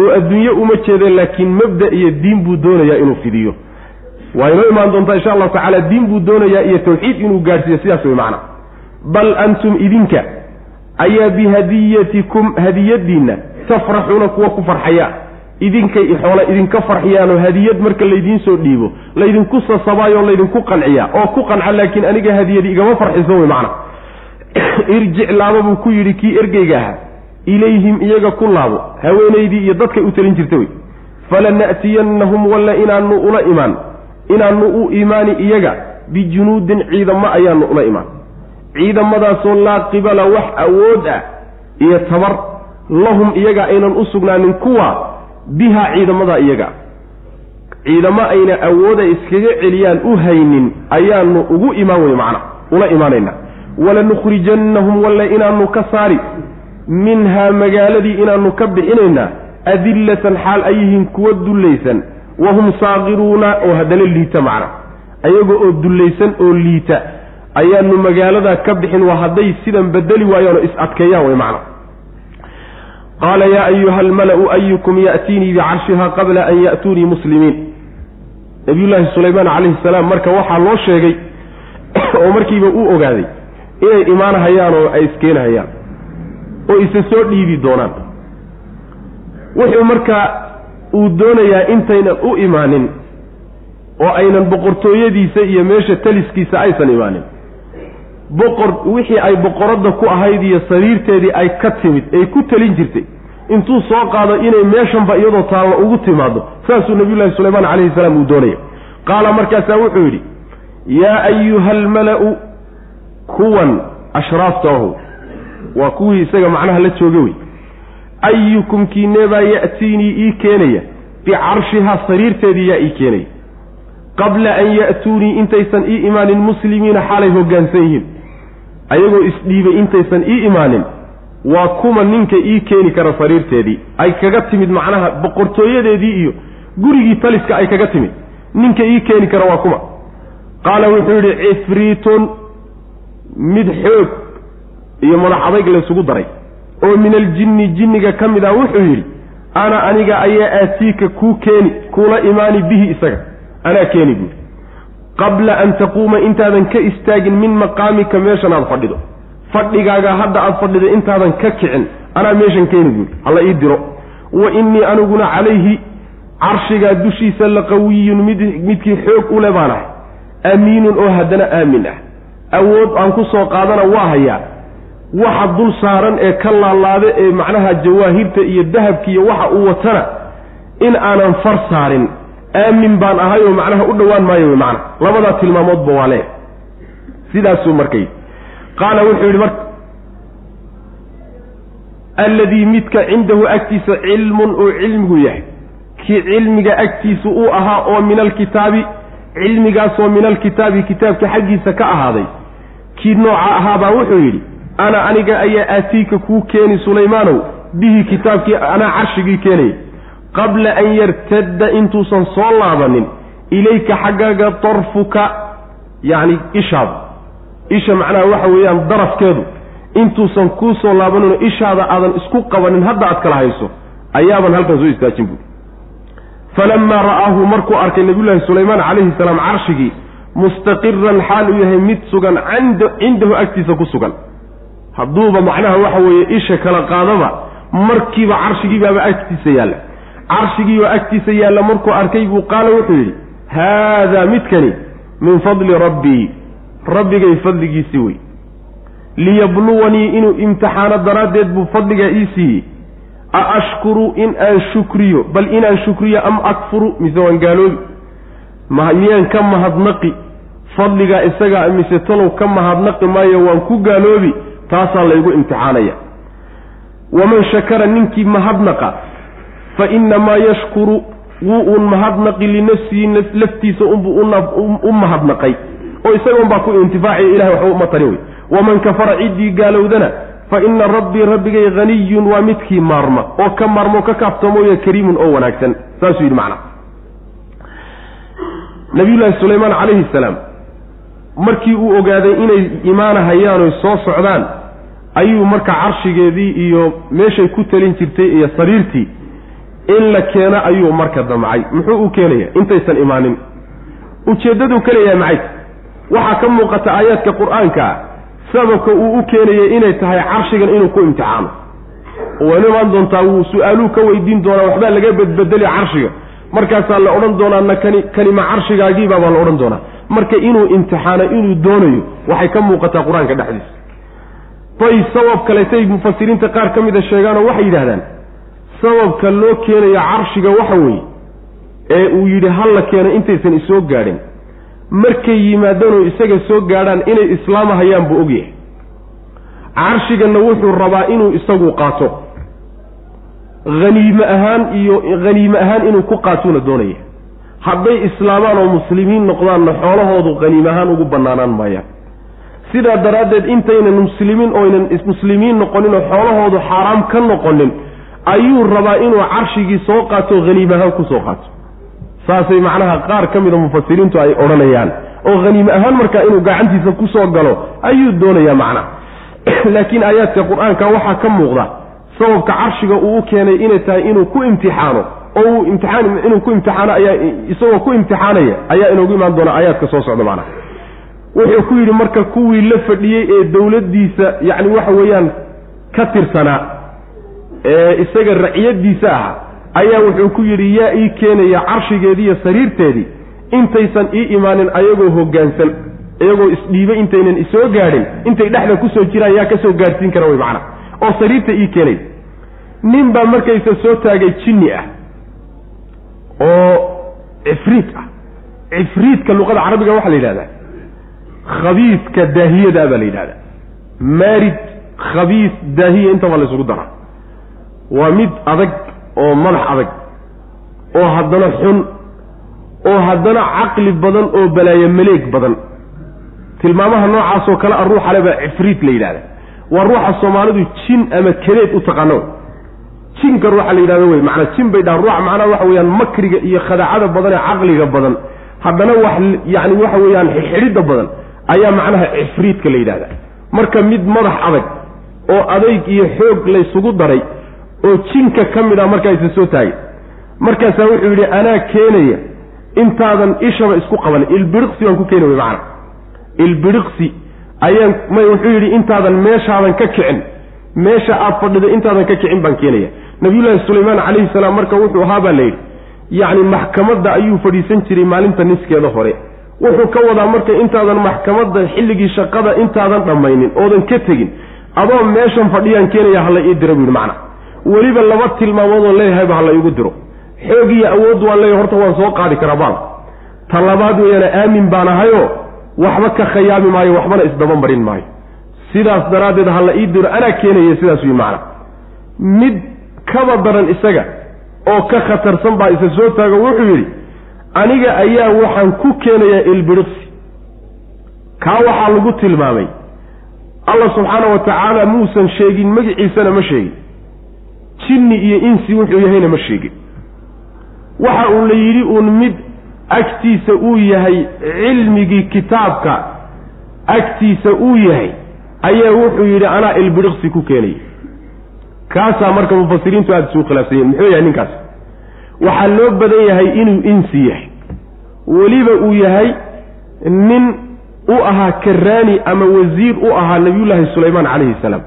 oo adduunye uma jeedeen laakiin mabda iyo diin buu doonayaa inuu fidiyo. Waa inoo imaan doontaa insha allahu tacaala diin buu doonayaa iyo tawxiid inuu gaadhsiiyo sidaas way macna. Bal antum idinka ayaa bihadiyatikum hadiyadiinna tafraxuuna kuwa ku farxaya. Idinkay xoola idinka farxiyaanoo hadiyad marka laydiin soo dhiibo laydinku sasabaayoo laydinku qanciyaa oo ku qanca laakiin aniga hadiyadi igama farxiso wey macna irjic laaba buu ku yidhi kii ergeyga ahaa. ilayhim iyaga ku laabo. haweenaydii iyo dadkay u talin jirta wey. falana'tiyannahum walla inaanu ula imaan. inaanu u imaani iyaga bijunuudin ciidamo ayaanu ula imaan. ciidamadaasoo laa qibala wax awood ah iyo tabar. lahum iyaga aynan u sugnaanin kuwa bihaa ciidamadaa iyaga. ciidamo ayna awooda iskaga celiyaan u haynin ayaanu ugu imaan wey macna. ula imaanaynaa walanukhrijannahum walla inaanu ka saari minhaa magaaladii inaanu ka bixinaynaa adillatan xaal ay yihiin kuwa dullaysan wahum saaqiruuna oo haddana liita macna ayaga oo dullaysan oo liita ayaanu magaaladaa ka bixin waa hadday sidan bedeli waayaan oo is adkeeyaan way macna qaala yaa ayuha almala-u ayukum ya'tiinii bicarshiha qabla an ya'tuunii muslimiin nabiyullaahi sulaymaan calayhi salaam marka waxaa loo sheegay oo markiiba uu ogaaday inay imaanahayaan oo ay iskeenahayaan oo isa soo dhiibi doonaan. Wuxuu markaa uu doonayaa intaynan u imaanin oo aynan boqortooyadiisa iyo meesha taliskiisa aysan imaanin. Boqor wixii ay boqoradda ku ahayd iyo sariirteedii ay ka timid ay ku talin jirtay intuu soo qaado inay meeshanba iyadoo taallo ugu timaado saasuu nabiyullaahi sulaymaan calayhi salaam uu doonaya. Qaala markaasaa wuxuu yidhi yaa ayuha almala-u kuwan ashraafta ahu waa kuwii isaga macnaha la jooga wey. Ayukum kiineebaa ya'tiinii ii keenaya? Bicarshihaa sariirteedii yaa ii keenaya. Qabla an ya'tuunii intaysan ii imaanin muslimiina xaalay hoggaansan yihiin. Ayagoo isdhiibay intaysan ii imaanin waa kuma ninka ii keeni kara sariirteedii. Ay kaga timid macnaha boqortooyadeedii iyo gurigii taliska ay kaga timid. Ninka ii keeni kara waa kuma. Qaala wuxuu yidhi cifriitun mid xoog iyo madax adayg laysugu daray oo min aljinni jinniga ka mid ah wuxuu yidhi ana aniga ayaa aatiika kuu keeni kuula imaani bihi isaga. Anaa keeni buuri qabla an taquuma intaadan ka istaagin min maqaamika meeshan aad fadhido. Fadhigaaga hadda aad fadhido intaadan ka kicin anaa meeshan keeni buuri hala ii diro. Wa innii aniguna calayhi carshigaa dushiisa la qawiyun mid midkii xoog u le baan ahay. Amiinun oo haddana aamin ah awood aan ku soo qaadana waa hayaa waxa dul saaran ee ka laalaada ee macnaha jawaahirta iyo dahabka iyo waxa uu watana in aanan far saarin. Aamin baan ahay oo macnaha u dhowaan maayo macna. Labadaa tilmaamoodba waa lee. Sidaasuu markay. Qaala wuxuu yidhi marka alladii midka cindahu agtiisa cilmun uu cilmigu yahay. Kii cilmiga agtiisa uu ahaa oo min alkitaabi cilmigaasoo min alkitaabi kitaabka xaggiisa ka ahaaday kii nooca ahaabaa wuxuu yidhi ana aniga ayaa aatiika kuu keeni sulaymaanow bihi kitaabkii anaa carshigii keenaya qabla an yartadda intuusan soo laabanin ilayka xaggaaga darfuka yacni ishaada isha macnaha waxa weeyaan darafkeedu intuusan kuu soo laabaninoo ishaada aadan isku qabanin hadda aad kala hayso ayaaban halkan soo istaajin buuri falamaa ra'aahu markuu arkay nabiyullaahi sulaymaan calayhi salaam carshigii mustaqiran xaal uu yahay mid sugan cindahu agtiisa ku sugan. Hadduuba macnaha waxa weeye isha kala qaadaba markiiba carshigiibaaba agtiisa yaalla. Carshigiioo agtiisa yaalla markuu arkay buu qaala wuxuu yidhi haadaa midkani min fadli rabbii rabbigay fadligiisii wey liyabluwanii inuu imtixaano daraaddeed buu fadligaa ii siiyey. A ashkuru in aan shukriyo bal inaan shukriyo am akfuru mise waan gaaloobi. Miyaan ka mahadnaqi fadligaa isagaa mise talow ka mahadnaqi maayo waan ku gaaloobi taasaa laygu imtixaanaya. Waman shakara ninkii mahadnaqa fa inamaa yashkuru wuu uun mahadnaqi linafsihi laftiisa unbuu u mahadnaqay oo isaga unbaa ku intifaaciya ilahay waxba uma tari wey. Waman kafara ciddii gaalowdana fa ina rabbii rabbigay haniyun waa midkii maarma. Oo ka maarmo ka kaaftoomoya kariimun oo wanaagsan. Saasuu yidhi macnaa nabiyullaahi sulaymaan calayhi salaam markii uu ogaaday inay imaanahayaan oy soo socdaan ayuu marka carshigeedii iyo meeshay ku talin jirtay iyo sariirtii in la keeno ayuu marka damcay. Muxuu u keenaya? Intaysan imaanin. Ujeeddaduu ka leeyahay maxay? Waxaa ka muuqata aayaadka qur'aanka sababka uu u keenayay inay tahay carshigan inuu ku imtixaano waynu imaan doontaa wuu su'aaluu ka weydiin doonaa waxbaa laga bedbedeli carshiga. Markaasaa la odhan doonaa na kani kanima carshigaagiibaa baa la odhan doonaa marka inuu imtixaano inuu doonayo waxay ka muuqataa qur'aanka dhexdiisa. Bay sabab kaleetay mufasiriinta qaar ka mida sheegaanoo waxay yidhahdaan sababka loo keenayo carshiga waxa weeye ee uu yidhi ha la keeno intaysan isoo gaadhin. Markay yimaadaanoo isaga soo gaadhaan inay islaamahayaan buu ogyahay carshiganna wuxuu rabaa inuu isagu qaato. Haniime ahaan iyo haniime ahaan inuu ku qaatuuna doonaya hadday islaamaan oo muslimiin noqdaanna xoolahoodu haniime ahaan ugu bannaanaan maayaan. Sidaa daraaddeed intaynan muslimiin oynan muslimiin noqonin oo xoolahoodu xaaraam ka noqonin ayuu rabaa inuu carshigii soo qaato haniim ahaan ku soo qaato. Saasay macnaha qaar ka mida mufasiriintu ay odhanayaan. Oo haniime ahaan markaa inuu gacantiisa ku soo galo ayuu doonayaa macna. Laakiin aayaadka qur'aanka waxaa ka muuqda sababka carshiga uu u keenay inay tahay inuu ku imtixaano oo uu imtixaan inuu ku imtixaano ayaa isagoo ku imtixaanaya ayaa inoogu imaan doona aayaadka soo socda macnaha. Wuxuu ku yidhi marka kuwii la fadhiyey ee dowladdiisa yacni waxa weeyaan ka tirsanaa ee isaga raciyadiisa ahaa ayaa wuxuu ku yidhi yaa ii keenaya carshigeedii iyo sariirteedii intaysan ii imaanin ayagoo hoggaansan iyagoo isdhiibay intaynan isoo gaadhin intay dhexda ku soo jiraan yaa ka soo gaadhsiin kara wey macana oo sariirta ii keenay. Nin baa markaysa soo taagay jinni ah oo cifriid ah. Cifriidka luqada carabiga waxaa la yidhahdaa khabiidka daahiyada baa la yidhahdaa. Maarid khabiis daahiya intaba la ysugu daraa waa mid adag oo madax adag oo haddana xun oo haddana caqli badan oo balaayo maleeg badan. Tilmaamaha noocaasoo kale a ruuxa le baa cifriid la yidhahda waa ruuxa soomaalidu jin ama keleed u taqaano jinka ruuxa la yidhahdo wey macanaa jin bay dhahaan. Ruuxa macnaha waxa weeyaan makriga iyo khadaacada badan ee caqliga badan. Haddana wax yacni waxa weeyaan xidhidda badan ayaa macnaha cifriidka la yidhahda marka mid madax adag oo adayg iyo xoog laysugu daray oo jinka ka mid ah markaasa soo taagay. Markaasaa wuxuu yidhi anaa keenaya intaadan ishaba isku qaban ilbiriqsi baan ku keeni wey macana ilbiriqsi ayaan may wuxuu yidhi intaadan meeshaadan ka kicin. Meesha aad fadhida intaadan ka kicin baan keenaya nabiyullaahi sulaymaan calayhi salaam marka wuxuu ahaa baa la yidhi yacni maxkamadda ayuu fadhiisan jiray maalinta niskeeda hore. Wuxuu ka wadaa marka intaadan maxkamadda xilligii shaqada intaadan dhammaynin oodan ka tegin adoo meeshan fadhiyaan keenaya hala ii dira buu yidhi macna. Weliba laba tilmaamoodoo leeyahayba hala iigu diro. Xoog iyo awood waan leeyahay horta waan soo qaadi karaa baal ta labaad weeyaana aamin baan ahayoo waxba ka khayaami maayo waxbana isdaba marin maayo. Sidaas daraaddeed ha la ii diro anaa keenaya sidaas wi macna. Mid kaba daran isaga oo ka khatarsan baa isa soo taago wuxuu yidhi aniga ayaa waxaan ku keenayaa ilbiriqsi. Kaa waxaa lagu tilmaamay allah subxaana wa tacaala muusan sheegin magiciisana ma sheegin. Jinni iyo insi wuxuu yahayna ma sheegin. Waxa uu la yidhi uun mid agtiisa uu yahay cilmigii kitaabka agtiisa uu yahay ayaa wuxuu yidhi anaa ilbiriqsi ku keenaya kaasaa marka mufasiriintu aada isugu khilaafsan yihiin muxuu yahay ninkaas? Waxaa loo badan yahay inuu insi yahay. Weliba uu yahay nin u ahaa karaani ama wasiir u ahaa nabiyullaahi sulaymaan calayhi salaam.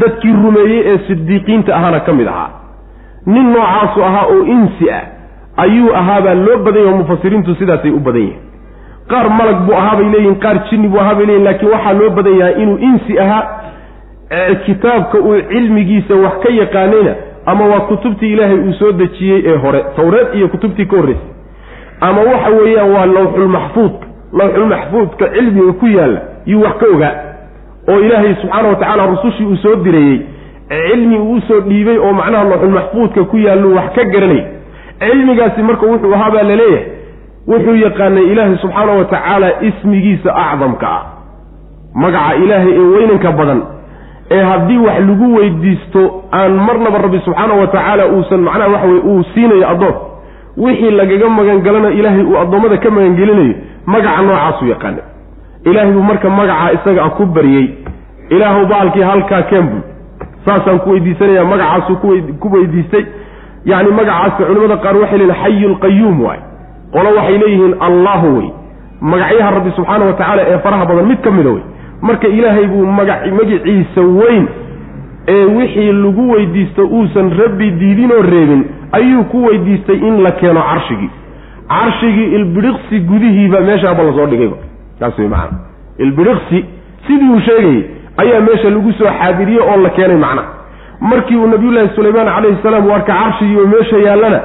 Dadkii rumeeyey ee sidiiqiinta ahaana ka mid ahaa. Nin noocaasu ahaa oo insi ah ayuu ahaabaa loo badan yahy oo mufasiriintu sidaasay u badan yihiin qaar malag buu ahaa bay leeyihiin qaar jinni buu ahaa bay leeyihiin laakiin waxaa loo badan yahay inuu insi ahaa kitaabka uu cilmigiisa wax ka yaqaanayna ama waa kutubtii ilaahay uu soo dejiyey ee hore tawreed iyo kutubtii ka horreysay. Ama waxa weeyaan waa lawxulmaxfuudka lawxulmaxfuudka cilmiga ku yaalla yuu wax ka ogaa oo ilaahay subxaana wa tacaala rusushii uu soo direeyey cilmi uu u soo dhiibay oo macnaha lawxulmaxfuudka ku yaallu wax ka garanay. Cilmigaasi marka wuxuu ahaa baa la leeyahay wuxuu yaqaanay ilaahay subxaana wa tacaala ismigiisa acdamka ah magaca ilaahay ee weynanka badan ee haddii wax lagu weydiisto aan marnaba rabbi subxaana wa tacaala uusan macnaha waxa weye uu siinayo addoon wixii lagaga magangalana ilaahay uu addoommada ka magangelinayo magaca noocaasuu yaqaanay ilaahay buu marka magacaa isaga ku baryey. Ilaahu baalkii halkaa keenbul saasaan ku weydiisanaya magacaasuu ku weydiistay. Yacni magacaasi culimmada qaar waxay leeyihiin xayu lqayuum waay. Qolo waxay leeyihiin allahu wey magacyaha rabbi subxaana wa tacaala ee faraha badan mid ka mida wey marka ilaahay buu maga magiciisa weyn ee wixii lagu weydiisto uusan rabbi diidinoo reebin ayuu ku weydiistay in la keeno carshigii. Carshigii ilbidhiqsi gudihiiba meeshaaba la soo dhigayba taas wey macana ilbidhiqsi sidii uu sheegayay ayaa meesha lagu soo xaadiriyey oo la keenay macnaha markii uu nabiyullaahi sulaymaan calayhi salaam u arka carshigii oo meesha yaallana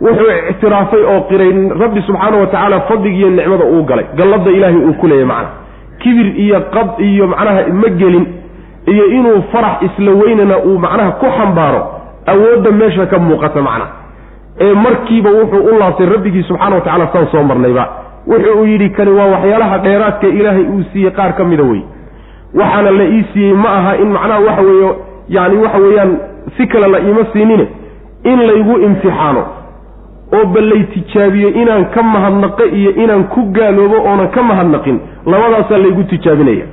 wuxuu ictiraafay oo qiray rabbi subxaana wa tacaala fadligiiyo nicmada uu galay. Galladda ilaahay uu ku leeyay macnaha kibir iyo qad iyo macnaha ma gelin iyo inuu farax isla weynana uu macnaha ku xambaaro awoodda meesha ka muuqata macnaha ee markiiba wuxuu u laabtay rabbigii subxaana wa tacala saan soo marnayba. Wuxuu uu yidhi kani waa waxyaalaha dheeraadka ilaahay uu siiyey qaar ka mida wey. Waxaana la ii siiyey ma aha in macnaha waxa weeye yacni waxa weeyaan si kale la iima siinine in laygu imtixaano oo ballay tijaabiyo inaan ka mahadnaqo iyo inaan ku gaaloobo oonan ka mahadnaqin labadaasaa laygu tijaabinaya.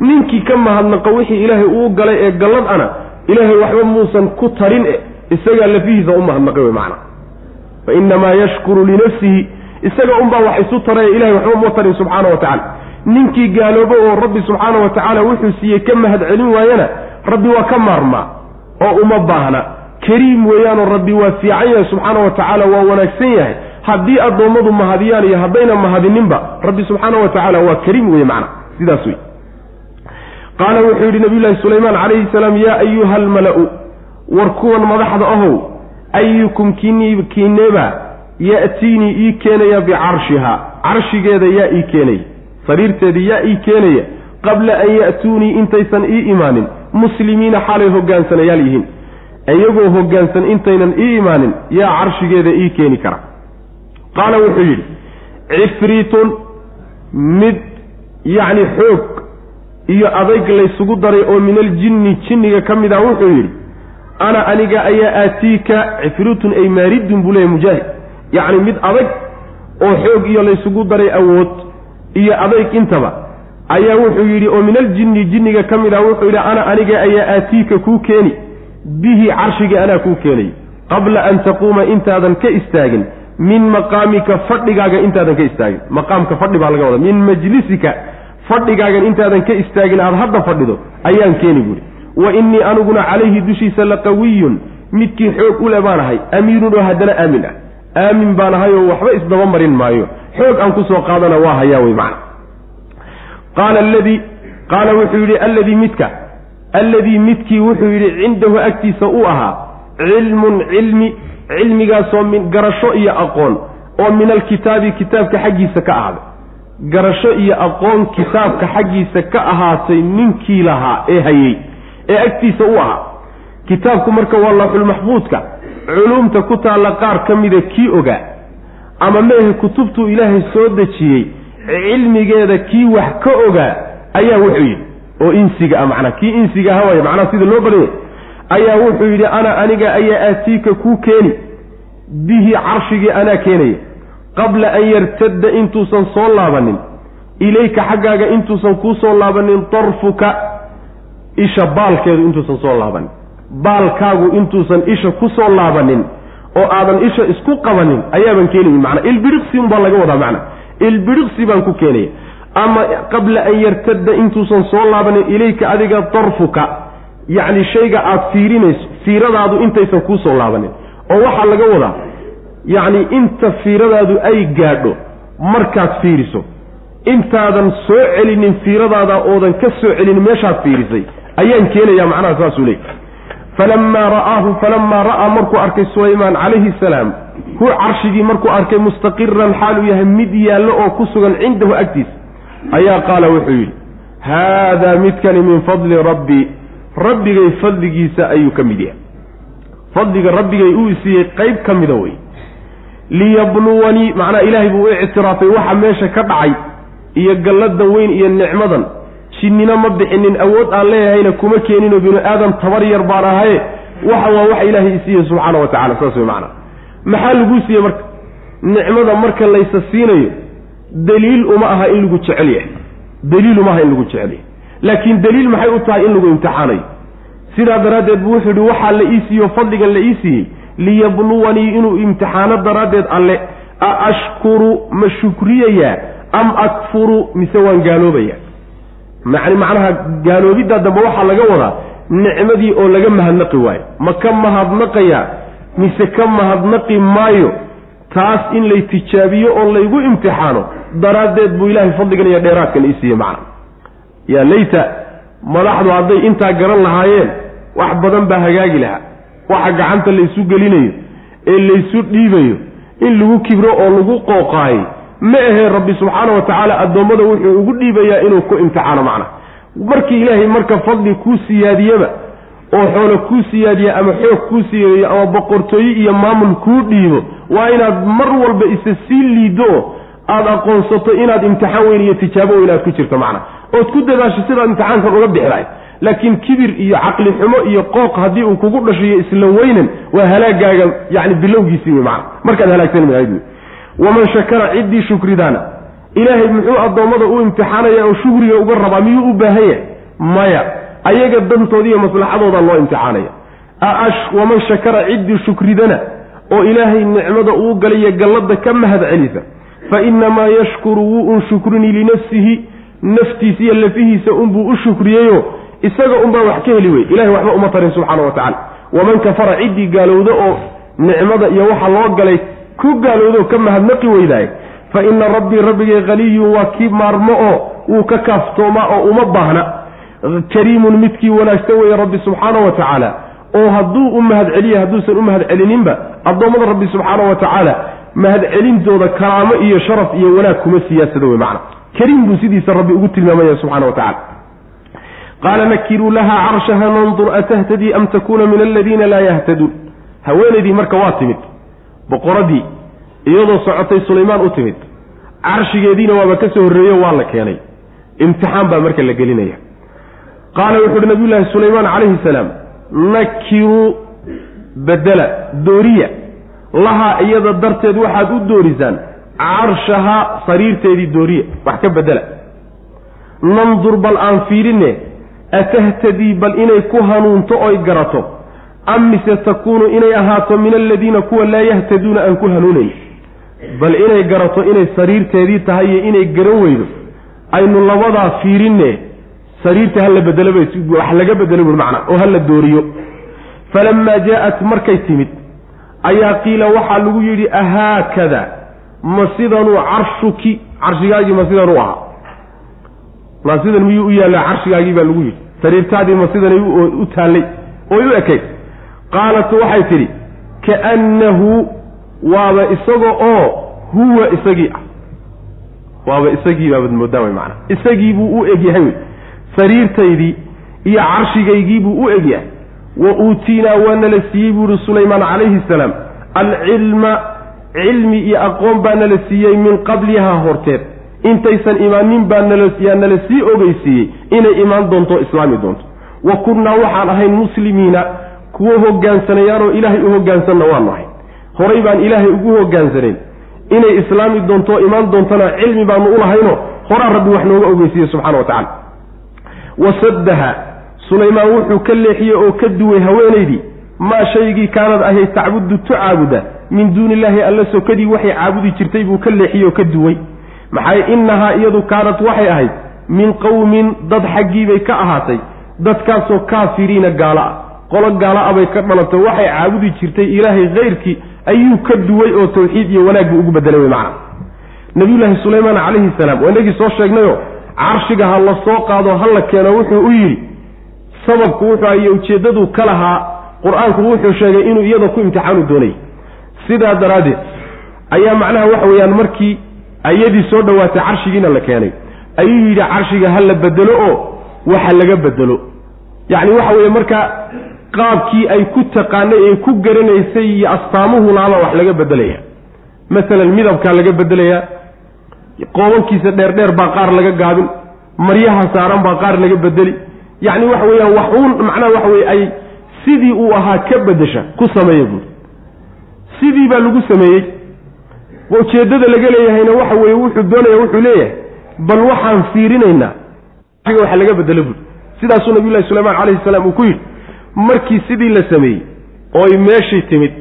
Ninkii ka mahadnaqo wixii ilaahay uu galay ee gallad ana ilaahay waxba muusan ku tarin e isagaa lafihiisa u mahadnaqay wey macana fa inamaa yashkuru linafsihi isaga unbaa wax isu taraya ilahay waxba uma tarin subxaana wa tacala ninkii gaaloobo oo rabbi subxaana wa tacaala wuxuu siiyey ka mahad celin waayana rabbi waa ka maarmaa oo uma baahna kariim weeyaanoo rabbi waa fiican yahay subxaana wa tacaala waa wanaagsan yahay. Haddii addoommadu mahadiyaan iyo haddayna mahadininba rabbi subxaana wa tacaala waa kariim weye macna. Sidaas wey qaala wuxuu yidhi nabiyullaahi sulaymaan calayhi salaam yaa ayuha almala-u war kuwan madaxda ahow ayukum kini kiineeba ya'tiinii ii keenaya bicarshiha. Carshigeeda yaa ii keenaya sariirteedii yaa ii keenaya. Qabla an ya'tuunii intaysan ii imaanin. Muslimiina xaalay hogaansanayaal yihiin iyagoo hoggaansan intaynan ii imaanin yaa carshigeeda ii keeni kara. Qaala wuxuu yidhi cifriitun mid yacni xoog iyo adayg laysugu daray oo min aljinni jinniga ka mid ah wuxuu yidhi ana aniga ayaa aatiika cifriitun ay maaridun buu leeyahy mujaahid. Yacni mid adag oo xoog iyo laysugu daray awood iyo adayg intaba ayaa wuxuu yidhi oo min aljinni jinniga ka mid ah wuxuu yidhi ana aniga ayaa aatiika kuu keeni bihi carshigii anaa kuu keenay qabla an taquuma intaadan ka istaagin min maqaamika fadhigaaga intaadan ka istaagin. Maqaamka fadhi baa laga wadaa. Min majlisika fadhigaagan intaadan ka istaagin aada hadda fadhido ayaan keeni buuri wa innii aniguna calayhi dushiisa laqawiyun midkii xoog u le baan ahay amiinun oo haddana aamin ah. Aamin baan ahay oo waxba isdaba marin maayo. Xoog aan ku soo qaadana waa hayaa wey macna. Qaala aladii qaala wuxuu yidhi alladii midka alladii midkii wuxuu yidhi cindahu agtiisa uu ahaa cilmun cilmi cilmigaasoo min garasho iyo aqoon oo min alkitaabi kitaabka xaggiisa ka ahaaday. Garasho iyo aqoon kitaabka xaggiisa ka ahaatay ninkii lahaa ee hayey ee agtiisa u ahaa. Kitaabku marka waa lawxulmaxfuudka culuumta ku taalla qaar ka mida kii ogaa ama meehe kutubtuu ilaahay soo dejiyey cilmigeeda kii wax ka ogaa ayaa wuxuu yidhi oo insiga ah macnaa kii insiga aha waaya macnaha sida loo badanya ayaa wuxuu yidhi ana aniga ayaa aatiika kuu keeni bihi carshigii anaa keenaya qabla an yartadda intuusan soo laabanin ilayka xaggaaga intuusan kuu soo laabanin darfuka isha baalkeedu intuusan soo laabanin baalkaagu intuusan isha ku soo laabanin oo aadan isha isku qabanin ayaaban keenayin macnaa ilbiriqsi unbaa laga wadaa macnaa ilbiriqsi baan ku keenaya ama qabla an yartadda intuusan soo laabanin ilayka adiga darfuka yacni shayga aada fiirinayso fiiradaadu intaysan kuu soo laabanin. Oo waxaa laga wadaa yacni inta fiiradaadu ay gaadho markaad fiiriso. Intaadan soo celinin fiiradaada oodan ka soo celinin meeshaad fiirisay ayaan keenayaa macnaha saasuu leey falamaa ra'aahu falamaa ra'aa markuu arkay sulaymaan calayhi salaam hu carshigii markuu arkay mustaqiran xaaluu yahay mid yaallo oo ku sugan cindahu agtiisa ayaa qaala wuxuu yidhi haadaa midkani min fadli rabbii rabbigay fadligiisa ayuu ka mid yahay. Fadliga rabbigay uu isiiyey qayb ka mida wey liyabluwanii macnaha ilaahay buu u ictiraafay waxa meesha ka dhacay iyo galladan weyn iyo nicmadan. Jinnina ma bixinin awood aan leeyahayna kuma keeninoo binu aadam tabar yar baan ahaye. Waxa waa waxa ilaahay isiiyey subxaana wa tacala saas wey macnaa. Maxaa laguu siiyey marka? Nicmada marka laysa siinayo daliil uma aha in lagu jecel yahay. Daliil uma aha in lagu jecel yahay. Laakiin daliil maxay u tahay in lagu imtixaanayo sidaa daraaddeed buu wuxuu yihi waxaa la ii siiyo fadligan la ii siiyey. Liyabluwanii inuu imtixaano daraaddeed alle. A ashkuru ma shukriyayaa am akfuru mise waan gaaloobaya? Macni macnaha gaaloobiddaa dambe waxaa laga wadaa nicmadii oo laga mahadnaqi waayo. Ma ka mahadnaqayaa mise ka mahadnaqi maayo? Taas in lay tijaabiyo oo laygu imtixaano daraaddeed buu ilaahay fadligan iyo dheeraadkan ii siiyey macna. Yaa layta madaxdu hadday intaa garan lahaayeen wax badan baa hagaagi lahaa. Waxa gacanta laysu gelinayo ee laysu dhiibayo in lagu kibro oo lagu qooqaayo ma ahee rabbi subxaana wa tacaala addoommada wuxuu ugu dhiibayaa inuu ku imtixaano macna. Markii ilaahay marka fadli kuu siyaadiyaba oo xoolo kuu siyaadiya ama xoog kuu siyaadiyo ama boqortooye iyo maamul kuu dhiibo waa inaad mar walba isa sii liiddo aada aqoonsato inaad imtixaan weyn iyo tijaabo weyn aad ku jirto macna. Ood ku dadaasho sidaad imtixaankan uga bixi laakiin kibir iyo caqli xumo iyo qooq haddii uu kugu dhashiyo isla weynan waa halaagaaga yani bilowgiisii wey macana markaad halaagsan mahayd wey waman shakara ciddii shukridaana. Ilaahay muxuu addoommada u imtixaanaya oo shukriga uga rabaa? Miyuu u baahan yahay? Maya. Ayaga dantoodi iyo maslaxadooda loo imtixaanaya. Aash waman shakara ciddii shukridana. Oo ilaahay nicmada uu galaya gallada ka mahad celisa fa inamaa yashkuru wuu un shukrini linafsihi. Naftiisa iyo lafihiisa unbuu u shukriyeyo isaga unbaa wax ka heli wey ilahay waxba uma tarin subxaana wa tacala waman kafara ciddii gaalowda oo nicmada iyo waxa loo galay ku gaalowdaoo ka mahadnaqi weydaay fa ina rabbii rabbigay haniyun waa kii maarmo oo wuu ka kaaftoomaa oo uma baahna. Kariimun midkii wanaagsan weeye rabbi subxaana wa tacaala. Oo hadduu u mahad celiya hadduusan u mahad celininba addoommada rabbi subxaana wa tacaala mahadcelintooda karaamo iyo sharaf iyo wanaag kuma siyaasado wey macna. Kariim buu sidiisa rabbi ugu tilmaamaya subxana wa tacala qaala nakiruu laha carshaha nandur atahtadii am takuuna min aladiina laa yahtaduun haweenaydii marka waa timid. Boqoradii iyadoo socotay sulaymaan u timid. Carshigeediina waaba ka soo horreeyo waa la keenay. Imtixaan baa marka la gelinaya. Qaala wuxu uhi nabiyullaahi sulaymaan calayhi salaam nakiruu bedela dooriya lahaa iyada darteed waxaad u doorisaan carshahaa sariirteedii dooriya. Wax ka bedela nandur bal aan fiirinne atahtadii bal inay ku hanuunto oy garato am mise takuunu inay ahaato min aladiina kuwa laa yahtaduuna aan ku hanuunayn? Bal inay garato inay sariirteedii tahay iyo inay garan weydo aynu labadaa fiirinne sariirta hala bedelo wax laga bedelo bui macnaa oo hala dooriyo. Falamaa jaa-at markay timid ayaa qiila waxaa lagu yidhi ahaakada ma sidanuu carshuki carshigaagii ma sidan u ahaa ma sidan miyuu u yaallaa? Carshigaagii baa lagu yidhi. Sariirtaadii ma sidanay u taallay oy u ekayd qaalat waxay tidhi kaannahu waaba isaga oo huwa isagii ah. Waaba isagii baabad mooddaa way macana isagii buu u egyahay wey. Sariirtaydii iyo carshigaygii buu u egyahay wa uutiinaa waa nala siiyey buu yihi sulaymaan calayhi salaam. Alcilma cilmi iyo aqoon baa nala siiyey min qablihaa horteed. Intaysan imaanin baa nalayaa nala sii ogeysiiyey inay imaan doonto islaami doonto. Wa kunnaa waxaan ahayn muslimiina kuwo hogaansanayaanoo ilaahay u hogaansanna waanu ahayn. Horay baan ilaahay ugu hogaansanayn inay islaami doonto imaan doontona cilmi baanu ulahaynoo horaa rabbi wax nooga ogeysiiye subxana wa tacala wasaddaha sulaymaan wuxuu ka leexiyey oo ka duway haweenaydii maa shaygii kaanad ahayd tacbudu tu caabuda? Min duuni illaahi alla sokadii waxay caabudi jirtay buu ka leexiyey oo ka duway. Maxay innahaa iyadu kaanad waxay ahayd? Min qowmin dad xaggiibay ka ahaatay. Dadkaasoo kaafiriina gaalo ah qolo gaalo ah bay ka dhalatay. Waxay caabudi jirtay ilaahay khayrkii ayuu ka duway oo tawxiid iyo wanaag buu ugu bedelay wey macana nabiyullaahi sulaymaan calayhi salaam waa inagii soo sheegnayoo carshiga ha la soo qaado ha la keeno wuxuu u yidhi sababku wuxuu aye ujeeddadu ka lahaa qur'aanku wuxuu sheegay inuu iyada ku imtixaanu doonay. Sidaa daraaddeed ayaa macnaha waxa weeyaan markii ayadii soo dhowaatay carshigiina la keenay. Ayuu yidhi carshiga ha la bedelo oo waxa laga bedelo yacni waxa weeye marka qaabkii ay ku taqaanay ee ku garanaysay iyo astaamuhu laaba wax laga bedelaya masalan midabkaa laga bedelayaa qoobankiisa dheerdheer baa qaar laga gaabin maryaha saaran baa qaar laga bedeli yacni waxa weeyaan wax uun macnaha waxa weye ay sidii uu ahaa ka bedesha ku sameeya buuri sidii baa lagu sameeyey. Ujeeddada laga leeyahayna waxa weeye wuxuu doonaya wuxuu leeyahay bal waxaan fiirinaynaa. Waxa laga bedelo buuri sidaasuu nabiyullahi sulaymaan calayhi salaam uu ku yidhi markii sidii la sameeyey ooy meeshii timid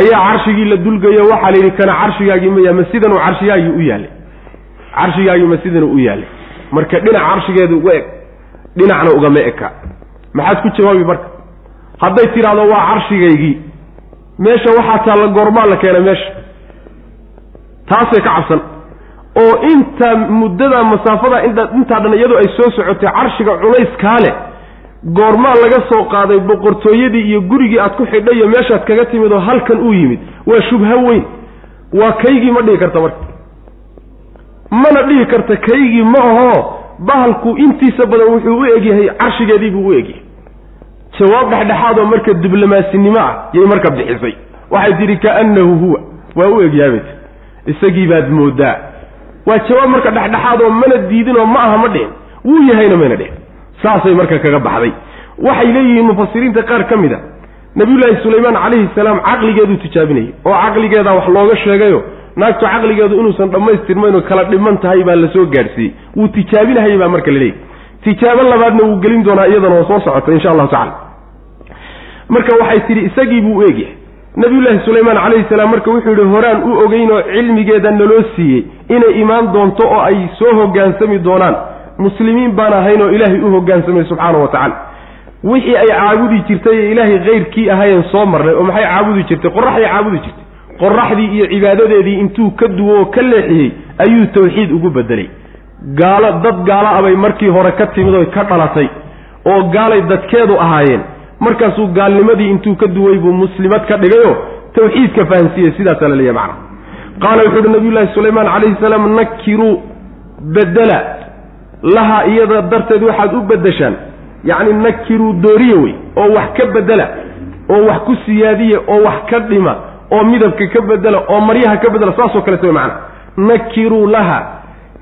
ayaa carshigii la dulgayo waxaa la yidhi kana carshigaagii maya ma sidanuu carshigaagii u yaallay carshigaagii ma sidanuu u yaallay. Marka dhinac carshigeedu uga eg dhinacna ugama eka. Maxaad ku jawaabi marka? Hadday tidhaahdo waa carshigaygii. Meesha waxaa taalla goormaa la keena meesha. Taasay ka cabsan. Oo intaa muddada masaafada intaa dhan iyadu ay soo socotay carshiga culayskaa leh goormaa laga soo qaaday boqortooyadii iyo gurigii aad ku xidhay iyo meeshaad kaga timid oo halkan uu yimid waa shubho weyn. Waa kaygii ma dhihi karta marka. Mana dhihi karta kaygii ma ahoo bahalku intiisa badan wuxuu u egyahay carshigeedii buu u egyahay. Jawaab dhexdhexaadoo marka diblomasinimo ah yay marka bixisay. Waxay tidhi kaannahu huwa. Waa u egyaabay isagii baad moodaa. Waa jawaab marka dhexdhexaad oo mana diidin oo ma aha ma dhihin wuu yahayna mayna dhihin saasay marka kaga baxday. Waxay leeyihiin mufasiriinta qaar ka mid a nabiyullaahi sulaymaan calayhi salaam caqligeeduu tijaabinayay. Oo caqligeedaa wax looga sheegayo naagtu caqligeedu inuusan dhammaystirmayn oo kala dhiman tahay baa la soo gaadhsiiyey. Wuu tijaabinahayay baa marka la leeyahy tijaabo labaadna wuu gelin doonaa iyadana oo soo socota insha allahu tacala marka waxay tidhi isagii buu u egyahay nabiyullaahi sulaymaan calayhi salaam marka wuxuu yidhi horaan u ogeynoo cilmigeeda naloo siiyey inay imaan doonto oo ay soo hoggaansami doonaan. Muslimiin baan ahayn oo ilaahay u hoggaansamay subxaana wa tacala wixii ay caabudi jirtay ee ilaahay kayrkii ahayen soo marnay oo maxay caabudi jirtay? Qoraxday caabudi jirtay qoraxdii iyo cibaadadeedii intuu ka duwo oo ka leexiyey ayuu tawxiid ugu bedelay gaalo dad gaalo abay markii hore ka timid oy ka dhalatay oo gaalay dadkeedu ahaayeen. Markaasuu gaalnimadii intuu ka duway buu muslimad ka dhigayoo tawxiidka fahansiiyey sidaasaa la leeyahy macna. Qaala wuxu uhi nabiyullaahi sulaymaan calayhi salaam nakiruu bedela lahaa iyada darteed waxaad u beddeshaan. Yacni nakiruu dooriye wey oo wax ka bedela oo wax ku siyaadiya oo wax ka dhima oo midabka ka bedela oo maryaha ka bedela saasoo kaleta wey macana nakiruu laha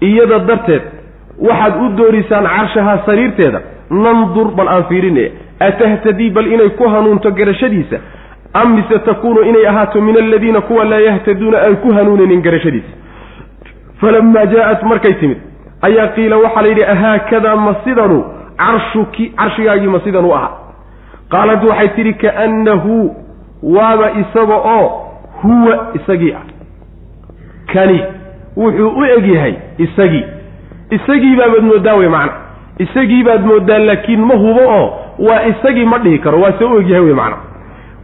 iyada darteed waxaad u doorisaan carshahaa sariirteeda. Nandur bal aan fiirine atahtadii bal inay ku hanuunto garashadiisa? Am mise takuunu inay ahaato min aladiina kuwa laa yahtaduuna aan ku hanuuninin garashadiisa? Falamaa jaa-at markay timid ayaa qiila waxaa la yidhi ahaakadaa ma sidanu carshuki carshigaagii ma sidan u ahaa qaalat waxay tidhi kaannahu waaba isaga oo huwa isagii ah. Kani wuxuu u egyahay isagii. Isagii baabaad mooddaa wey macna. Isagii baad mooddaa laakiin ma hubo oo waa isagii ma dhihi karo waa se u egyahay wey macna.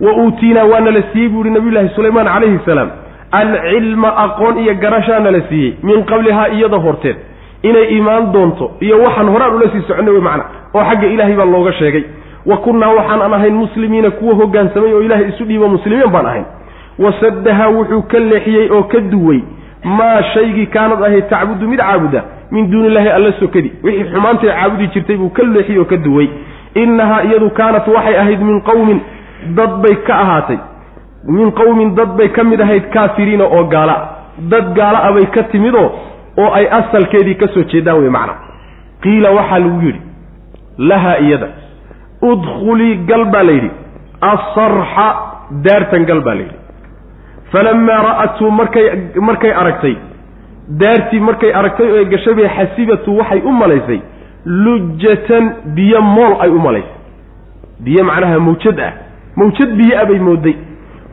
Wa uutiinaa waana la siiyey buu ihi nabiyullaahi sulaymaan calayhi salaam. Alcilma aqoon iyo garashaana la siiyey min qablihaa iyada horteed. Inay imaan doonto iyo waxaan horaan ula sii soconay wey macna. Oo xagga ilaahay baa looga sheegay wa kunnaa waxaan aan ahayn muslimiina kuwa hoggaansamay oo ilaahay isu dhiibo muslimiin baan ahayn. Wasaddaha wuxuu ka leexiyey oo ka duway maa shaygii kaanad ahayd tacbudu mid caabuda min duuni illaahi alla sokadi wixii xumaantay caabudi jirtay buu ka leexiyey oo ka duway. Innahaa iyadu kaanat waxay ahayd min qowmin dad bay ka ahaatay. Min qowmin dad bay ka mid ahayd kaafiriina oo gaala. Dad gaala a bay ka timidoo oo ay asalkeedii ka soo jeedaan wey macna. Qiila waxaa lagu yidhi lahaa iyada udkhulii gal baa la yidhi asarxa daartan gal baa la yidhi. Falamaa ra'atuu markay markay aragtay daartii markay aragtay oo gashay bay xasibatu waxay u malaysay lujatan biyo mool ay u malaysay. Biyo macnaha mawjad ah mawjad biyo ah bay mooday.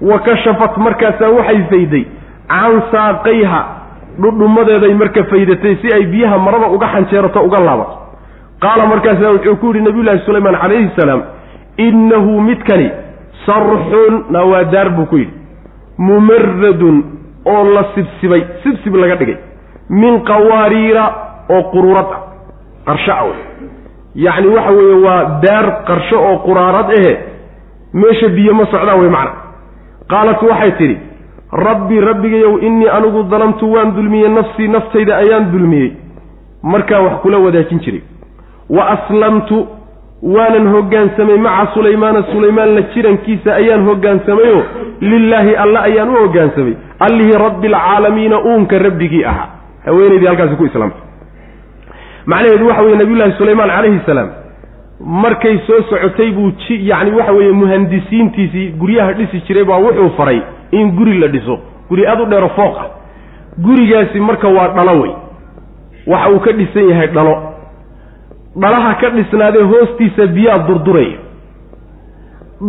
Wa kashafat markaasaa waxay fayday can saaqayha dhudhumadeeday marka faydatay si ay biyaha marada uga xanjeerato uga laabato qaala markaasaa wuxuu ku yidhi nabiyullaahi sulaymaan calayhi salaam innahu midkani sarxun na waa daar buu ku yidhi mumaradun oo la sibsibay sibsib laga dhigay min qawaariira oo quruurad ah qarsho ah yacni waxa weeye waa daar qarsho oo quraarad ahe meesha biyo ma socdaan wey macna qaalat waxay tidhi rabbi rabbigayow innii anigu dalamtu waan dulmiyey nafsii naftayda ayaan dulmiyey markaa wax kula wadaajin jiray wa aslamtu waanan hoggaansamay maca sulaymaana sulaymaan la jirankiisa ayaan hoggaansamayoo lilaahi alla ayaan u hoggaansamay allihii rabbi alcaalamiina uunka rabbigii ahaa haweenaydii halkaasi ku islaamtay. Macnaheedu waxa weye nabiyullaahi sulaymaan calayhi salaam markay soo socotay buu ji yacni waxa weeye muhandisiintiisii guryaha dhisi jiray baa wuxuu faray in guri la dhiso. Guri aad u dheero fooq ah gurigaasi marka waa dhalo wey. Waxa uu ka dhisan yahay dhalo dhalaha ka dhisnaadee hoostiisa biyaa durduraya.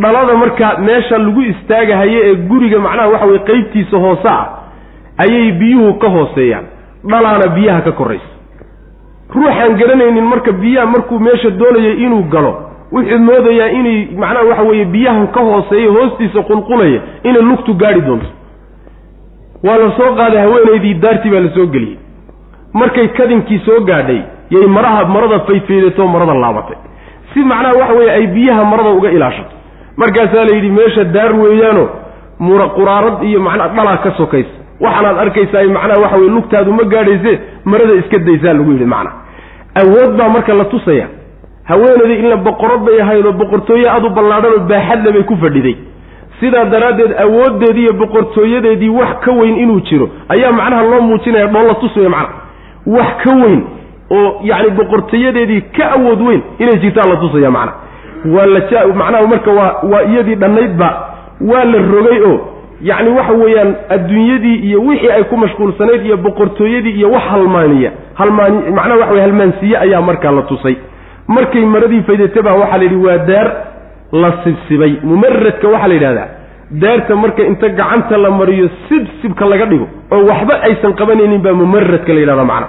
Dhalada marka meesha lagu istaagahayo ee guriga macnaha waxa weye qeybtiisa hoose ah ayay biyuhu ka hooseeyaan. Dhalaana biyaha ka koraysa. Ruuxaan garanaynin marka biyaha markuu meesha doonayay inuu galo wuxuu moodayaa inay macnaha waxa weeye biyahan ka hooseeya hoostiisa qulqulaya inay lugtu gaadhi doonto. Waa la soo qaaday haweenaydii daartii baa la soo geliyey. Markay kadinkii soo gaadhay yay maraha marada faydfaydatoo marada laabatay. Si macnaha waxa weeye ay biyaha marada uga ilaashato. Markaasaa la yidhi meesha daar weeyaano mura quraarad iyo macnaa dhalaa ka sokaysa. Waxaanaad arkaysaa macnaha waxa weye lugtaadu ma gaadhayse marada iska daysaa lagu yidhi macna awood baa marka la tusaya. Haweenaydii inla boqorad bay ahayd oo boqortooye aad u ballaadhanoo baaxadle bay ku fadhiday. Sidaa daraaddeed awooddeedii iyo boqortooyadeedii wax ka weyn inuu jiro ayaa macnaha loo muujinaya dhoolla tus wey macna wax ka weyn oo yacni boqortayadeedii ka awood weyn inay jirtaan la tusaya macna. Waa la macnaha marka waa waa iyadii dhannaydba waa la rogay oo yacni waxa weeyaan adduunyadii iyo wixii ay ku mashquulsanayd iyo boqortooyadii iyo wax halmaaniya halmaani macnaha waxa wey halmaansiye ayaa markaa la tusay. Markay maradii faydata baa waxaa la yidhi waa daar la sibsibay. Mumaradka waxaa la yidhahdaa daarta marka inta gacanta la mariyo sibsibka laga dhigo oo waxba aysan qabanaynin baa mumaradka la yidhahda macna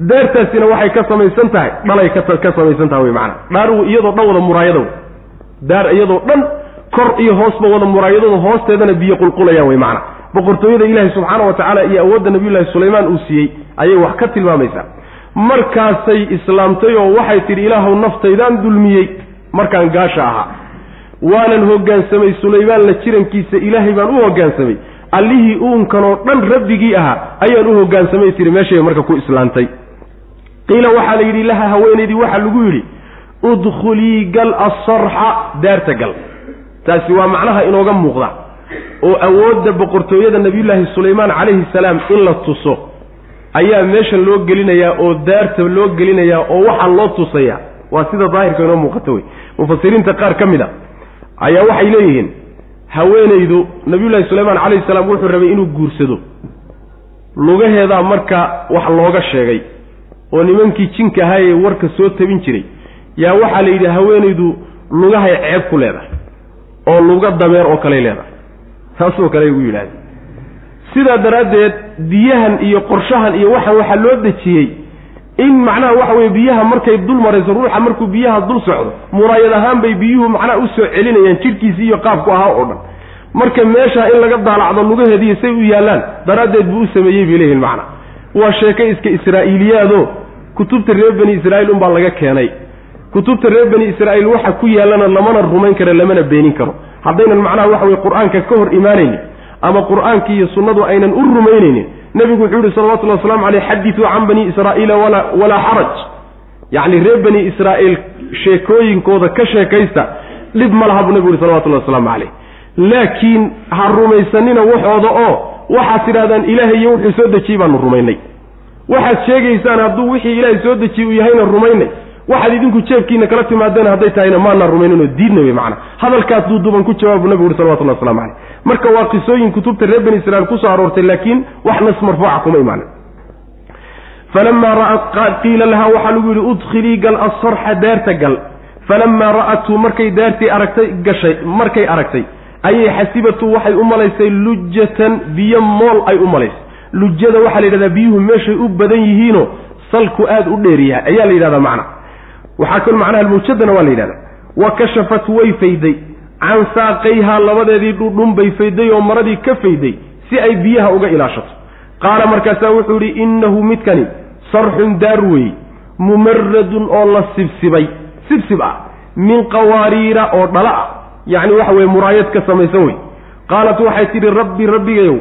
daartaasina waxay ka samaysan tahay dhalay ka samaysan tahay wey macana dhaar iyadoo dhan wada muraayada daar iyadoo dhan kor iyo hoosba wada muraayadooda hoosteedana biyo qulqulayaan wey macana boqortooyada ilaahi subxaana wa tacaala iyo awoodda nabiyullaahi sulaymaan uu siiyey ayay wax ka tilmaamaysaa. Markaasay islaamtay oo waxay tidhi ilaahuw naftaydaan dulmiyey markaan gaasha ahaa. Waanan hoggaansamay sulaymaan la jirankiisa ilaahay baan u hoggaansamay allihii uunkanoo dhan rabbigii ahaa ayaan u hoggaansamay tihi meeshay marka ku islaantay qiila waxaa la yidhi laha haweenaydii waxaa lagu yidhi udkhulii gal asarxa daarta gal. Taasi waa macnaha inooga muuqda oo awoodda boqortooyada nabiyullaahi sulaymaan calayhi salaam in la tuso ayaa meeshan loo gelinayaa oo daarta loo gelinayaa oo waxaa loo tusayaa waa sida daahirka inoo muuqata wey. Mufasiriinta qaar ka mid a ayaa waxay leeyihiin haweenaydu nabiyullaahi sulaymaan calayhi salaam wuxuu rabay inuu guursado. Lugaheedaa marka wax looga sheegay oo nimankii jinka ee warka soo tabin jiray yaa waxaa la yidhi haweenaydu lugahay ceeb ku leedahay oo luga dameer oo kaley leedahay. Taasoo kale ugu yidhahdeen sidaa daraaddeed biyahan iyo qorshahan iyo waxan waxaa loo dejiyey in macnaha waxa weye biyaha markay dul marayso ruuxa markuu biyaha dul socdo muraayad ahaan bay biyuhu macnaha u soo celinayaan jidhkiisii iyo qaabku ahaa oo dhan. Marka meesha in laga daalacdo lugaheediiyo say u yaallaan daraaddeed buu u sameeyey bay leeyihiin macna waa sheeke iska israa'iiliyaado. Kutubta reer bani israa'iil unbaa laga keenay. Kutubta reer bani israa'iil waxa ku yaallana lamana rumayn karo lamana beenin karo. Haddaynan macnaha waxa weye qur'aanka ka hor imaanaynin ama qur'aanki iyo sunnadu aynan u rumaynaynin nebigu wuxuu yihi salawatullahi waslamu caleyh xadituu can bani israa'iila walaa walaa xaraj yacni reer bani israa'iil sheekooyinkooda ka sheekaysta dhib ma laha buu nebigu yihi salawatullahi wasalaamu caleyh laakiin ha rumaysanina waxooda oo waxaad tidhahdaan ilaahay iyo wuxuu soo dejiyey baanu rumaynay. waxaad sheegaysaan hadduu wixii ilaahay soo dejiyey uu yahayna rumaynay. waxaad idinku jeebkiina kala timaadeen hadday tahayna maanaa rumayninoo diidna wey macana hadalkaas duuduuban ku jawaabu nabigu uri salawatullah waslamu caleyh marka waa qisooyin kutubta reer bani israiil ku soo aroortay laakiin wax nas marfuuca kuma imaanin. falamaa ra'at qiila lahaa waxaa lagu yidhi udkhilii gal asarxa daarta gal. falamaa ra'athu markay daartii aragtay gashay markay aragtay ayay xasibatu waxay u malaysay lujatan biyo mool ay u malaysay. Lujada waxaa la yidhahdaa biyuhu meeshay u badan yihiinoo salku aada u dheer yahay. Ayaa la yidhahdaa macna. Waxaa kal macnaha almawjadana waa la yidhahdaa. Wa kashafat way fayday. Can saaqayhaa labadeedii dhudhun bay fayday oo maradii ka fayday si ay biyaha uga ilaashato. Qaala markaasaa wuxuu yidhi innahu midkani sarxun daar weeye mumaradun oo la sibsibay. Sibsib ah. Min qawaariira oo dhala ah yacni waxa weye muraayad ka samaysan wey qaalat waxay tidhi rabbi rabbigayow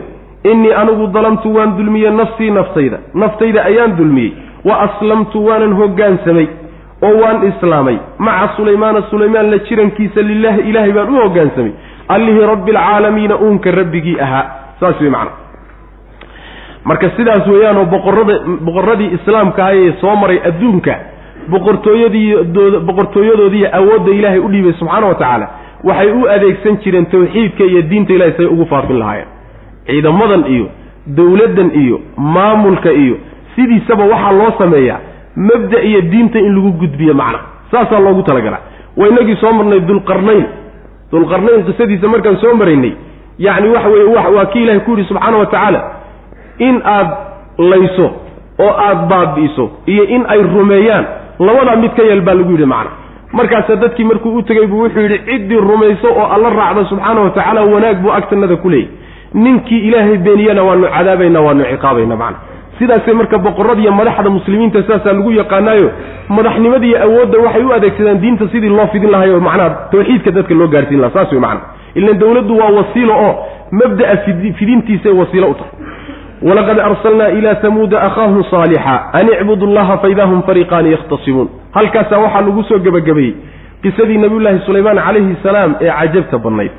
innii anigu dalamtu waan dulmiyey nafsii naftayda. Naftayda ayaan dulmiyey. Wa aslamtu waanan hoggaansamay oo waan islaamay. Maca sulaymaana sulaymaan la jirankiisa lilaahi ilaahay baan u hoggaansamay allihii rabbi alcaalamiina uunka rabbigii ahaa. Saas wey macana marka sidaas weeyaanoo boqorada boqorradii islaamka ah ee soo maray adduunka boqortooyadii boqortooyadoodiiyo awoodda ilaahay u dhiibay subxaana wa tacaala waxay u adeegsan jireen tawxiidka iyo diinta ilahay say ugu faafin lahaayeen. Ciidamadan iyo dowladdan iyo maamulka iyo sidiisaba waxaa loo sameeyaa mabda iyo diinta in lagu gudbiyo macna. Saasaa loogu talagalaa. Waa inagii soo marnay dulqarnayn. Dulqarnayn qisadiisa markaan soo maraynay yacni waxa weye waa kii ilahay ku yidhi subxaana wa tacaala in aad layso oo aad baabi'iso iyo in ay rumeeyaan labadaa mid ka yeel baa lagu yidhi macna markaasa dadkii markuu u tegey buu wuxuu yidhi ciddii rumayso oo alla raacda subxaana wa tacaala wanaag buu agtanada ku leeyay. Ninkii ilaahay beeniyana waanu cadaabaynaa waanu ciqaabayna macna. Sidaasay marka boqorada iyo madaxda muslimiinta saasaa lagu yaqaanaayo madaxnimada iyo awoodda waxay u adeegsadaan diinta sidii loo fidin lahayo macnaha tawxiidka dadka loo gaarsiin laha saas wey macana ilan dowladdu waa wasiilo oo mabda'a fidintiisay wasiilo u tahay walaqad arsalnaa ilaa tamuuda akhaahum saalixa an icbudu llaha faidaa hum fariiqaani yakhtasimuun halkaasaa waxaa lagu soo gebagabeeyey qisadii nabiyullaahi sulaymaan calayhi salaam ee cajabta badnayd.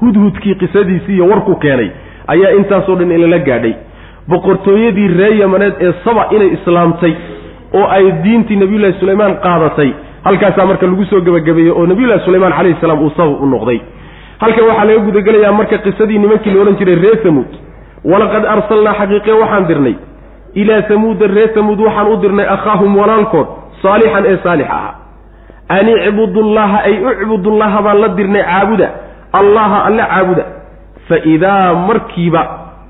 Hudhudkii qisadiisii iyo warku keenay ayaa intaasoo dhan inala gaadhay. Boqortooyadii ree yamaneed ee saba inay islaamtay oo ay diintii nabiyullahi sulaymaan qaadatay halkaasaa marka lagu soo gebagabeeyey oo nabiyullahi sulaymaan calayhi salaam uu sabab u noqday. Halkan waxaa laga gudagelayaa marka qisadii nimankii la odhan jiray reer samuud walaqad arsalnaa xaqiiqe waxaan dirnay. Ilaa samuuda reer samuud waxaan u dirnay akhaahum walaalkood saalixan ee saalix ahaa an icbudullaha ay ucbudullaha baan la dirnay caabuda. Allaha alle caabuda. Fa idaa markiiba